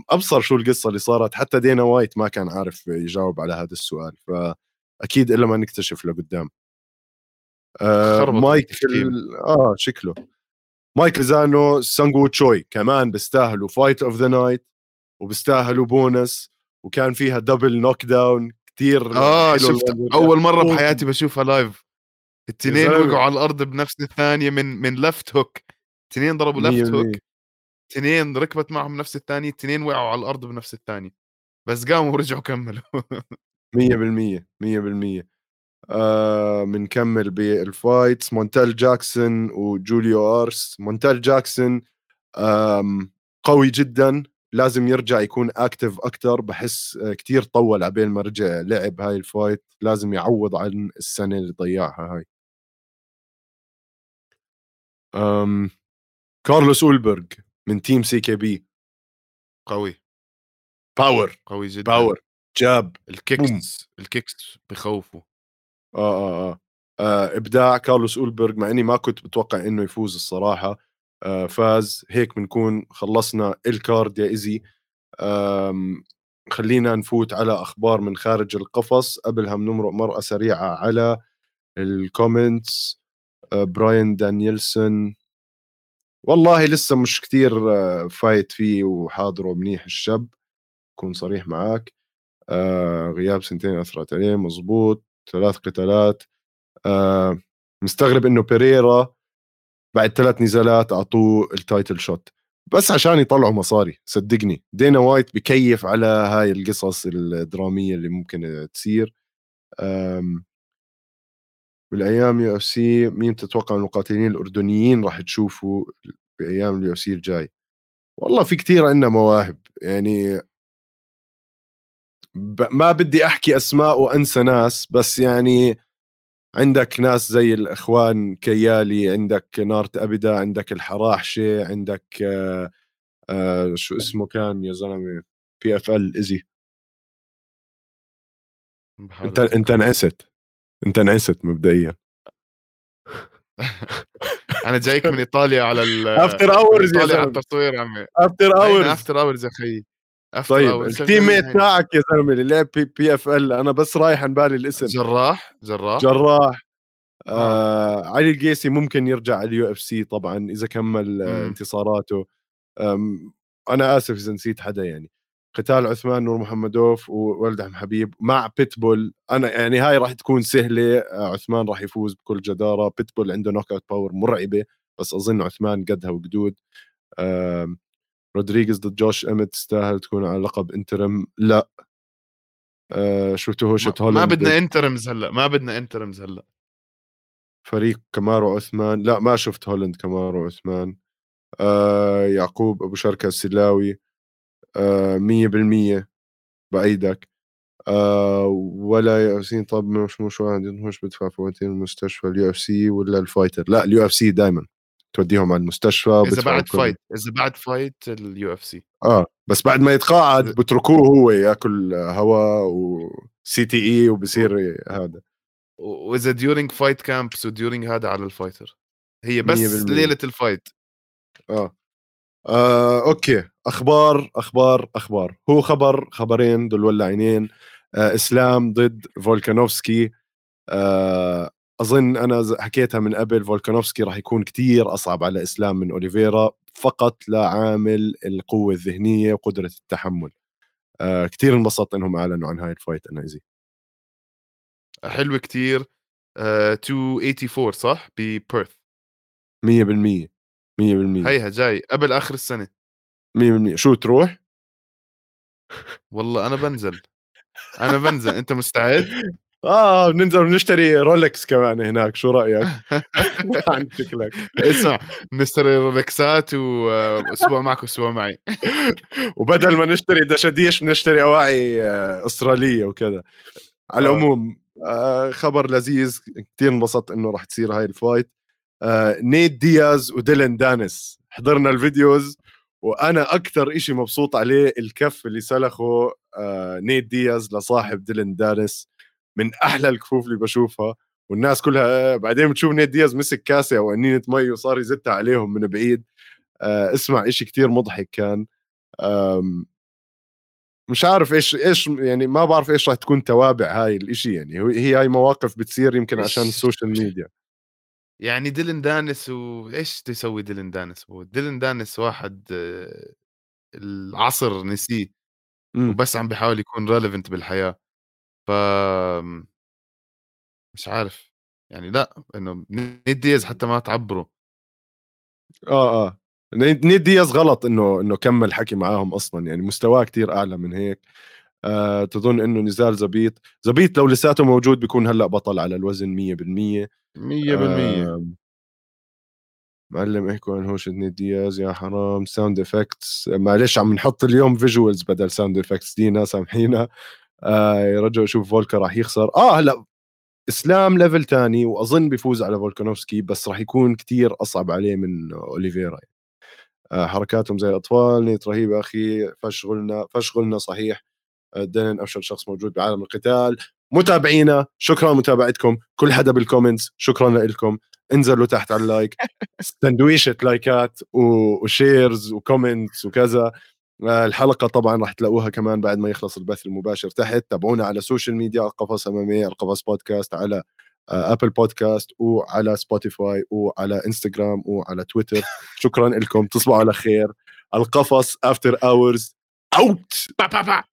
أبصر شو القصة اللي صارت. حتى دينا وايت ما كان عارف يجاوب على هذا السؤال فأكيد إلا ما نكتشف لقدام. آه مايك آه شكله. مايك زانو سانجو تشوي كمان بيستاهلوا fight of the night وبيستاهلوا بونس وكان فيها double knockdown كثير آه شفت أول مرة بحياتي بشوفها live التنين وقعوا على الأرض بنفس الثانية من من left hook اثنين ضربوا left hook اثنين ركبت معهم نفس الثانية اثنين وقعوا على الأرض بنفس الثانية بس قاموا ورجعوا كملوا. 100% 100% آه بنكمل بال fights مونتال جاكسون وجوليو أرس. مونتال جاكسون قوي جدا. لازم يرجع يكون active أكثر بحس آه، كتير طول عبين ما رجع لعب هاي ال fight. لازم يعوض عن السنة اللي ضيعها هاي. أم كارلوس أولبرغ. من team CKB. قوي. power قوي جدا. power jab بوم. ال kicks ال kicks بخوفوا آه, آه, آه. آه إبداع كارلوس أولبرغ مع إني ما كنت متوقع إنه يفوز الصراحة. آه فاز. هيك بنكون خلصنا ال card يا ايزي خلينا نفوت على أخبار من خارج القفص. قبلها بنمرق مرقة سريعة على ال comments آه براين دانييلسون والله لسه مش كتير آه فايت فيه وحاضره منيح الشاب. كون صريح معك آه غياب سنتين اثرت عليه مزبوط ثلاث قتالات. آه مستغرب إنه بيريرا بعد ثلاث نزالات أعطوه ال title shot بس عشان يطلعوا مصاري. صدقني. دينا وايت بكيف على هاي القصص الدرامية اللي ممكن تصير. بالأيام UFC مين تتوقع المقاتلين الأردنيين راح تشوفوا بأيام ال UFC الجاي؟ والله في كثير عندنا مواهب يعني ب- ما بدي أحكي أسماء وأنسى ناس بس يعني عندك ناس زي الإخوان كيالي عندك نارت ابدا عندك الحراحشة عندك آه آه شو اسمه كان يا زلمة؟ PFL ايزي أنت. أنت انعست أنت انعست مبدئيا. أنا جايك من إيطاليا على ال after hours يا زلمة. التصوير عمي. after hours after hours يا خيي طيب ال teammate تاعك يا زلمة اللي لعب بي, PFL أنا بس رايح عن بالي الاسم. جراح جراح. جراح. آه. علي القيسي ممكن يرجع على ال UFC طبعا إذا كمل آه. انتصاراته. أنا آسف إذا نسيت حدا يعني. قتال عثمان نور محمدوف وولد عم حبيب مع بيتبول. أنا يعني هاي راح تكون سهلة. آه، عثمان راح يفوز بكل جدارة. بيتبول عنده knockout power مرعبة بس أظن عثمان قدها وقدود. رودريغيز ضد جوش إمت تستاهل تكون على لقب انترم لا. آه شو تهوشة ما, ما هولند بدنا انترمز هلا. ما بدنا انترمز هلا. فريق كمارو عثمان. لا ما شفت هولند كمارو عثمان. آه يعقوب أبو شركة السلاوي. آه مية بالمية بأيدك. آه ولا سي طب مش مش واحد مش بدفع فواتير المستشفى اليو إف سي ولا الفايتر؟ لا اليو إف سي دائما توديهم على المستشفى إذا بعد كل- fight إذا بعد fight ال UFC. آه بس بعد ما يتقاعد بتركوه هو يأكل هواء و CTE وبصير هذا. وإذا during fight camps و during هذا على ال fighter. هي بس. ليلة ال fight. آه. آه أوكي. أخبار أخبار أخبار. هو خبر خبرين دول ولا عينين. آه إسلام ضد فولكانوفسكي. آه أظن أنا حكيتها من قبل فولكانوفسكي راح يكون كتير أصعب على إسلام من أوليفيرا فقط لعامل القوة الذهنية وقدرة التحمل. آه كتير انبسطت إنهم أعلنوا عن هاي ال fight أنا زي حلوة كتير. آه 284 صح؟ ببيرث 100% 100% هيها جاي قبل آخر السنة. 100% شو تروح؟ والله أنا بنزل. أنا بنزل. أنت مستعد؟ آه بننزل بنشتري رولكس كمان هناك. شو رأيك؟ عن شكلك. اسمع نشتري رولكسات واسبوع معك واسبوع معي. وبدل ما نشتري دشاديش بنشتري أواعي أسترالية وكذا. على آه. العموم آه، خبر لذيذ. كثير انبسطت إنه راح تصير هاي ال fight. نيت دياز وديلن دانيس. حضرنا ال videos وأنا أكثر إشي مبسوط عليه الكف اللي سلخه آه، نيت دياز لصاحب ديلن دانيس. من أحلى الكفوف اللي بشوفها والناس كلها آه، بعدين بتشوف نيت دياز مسك كاسة أو أنينة مي وصار يزتها عليهم من بعيد. آه، اسمع إشي كتير مضحك كان. مش عارف إيش إيش يعني ما بعرف إيش راح تكون توابع هاي الإشي يعني. هي هاي مواقف بتصير يمكن عشان ال social media. يعني ديلن دانيس وايش تسوي ديلن دانيس؟ هو ديلن دانيس واحد العصر نسيه مم. وبس عم بيحاول يكون relevant بالحياة. ف مش عارف يعني لأ إنه نيت دياز حتى ما تعبره. آه آه. نيت نيت دياز غلط إنه إنه كمل حكي معاهم أصلا يعني مستواه كتير أعلى من هيك. آه تظن إنه نزال زبيط زبيط لو لساته موجود بيكون هلأ بطل على الوزن 100% 100% آم، معلم احكوا عن نيت دياز يا حرام sound effects معلش عم نحط اليوم visuals بدل sound effects دينا سامحينا. آه يرجعوا يشوف فولكا راح يخسر. آه هلأ إسلام level تاني وأظن بيفوز على فولكانوفسكي بس راح يكون كتير أصعب عليه من أوليفيرا. آه، حركاتهم زي الأطفال نيت رهيبه أخي. فشغلنا فشغلنا صحيح. آه، دين أفشل شخص موجود بعالم القتال. متابعينا شكرا متابعتكم كل حدا بالكومنتس شكرا لكم انزلوا تحت على ال like. سندويشة لايكات و shares و comments وكذا. آه، الحلقة طبعا راح تلاقوها كمان بعد ما يخلص البث المباشر تحت. تابعونا على ال social media القفص MMA القفص بودكاست على ابل بودكاست وعلى سبوتيفاي وعلى انستغرام وعلى تويتر شكرا لكم تصبحوا على خير. القفص after hours اوت با با با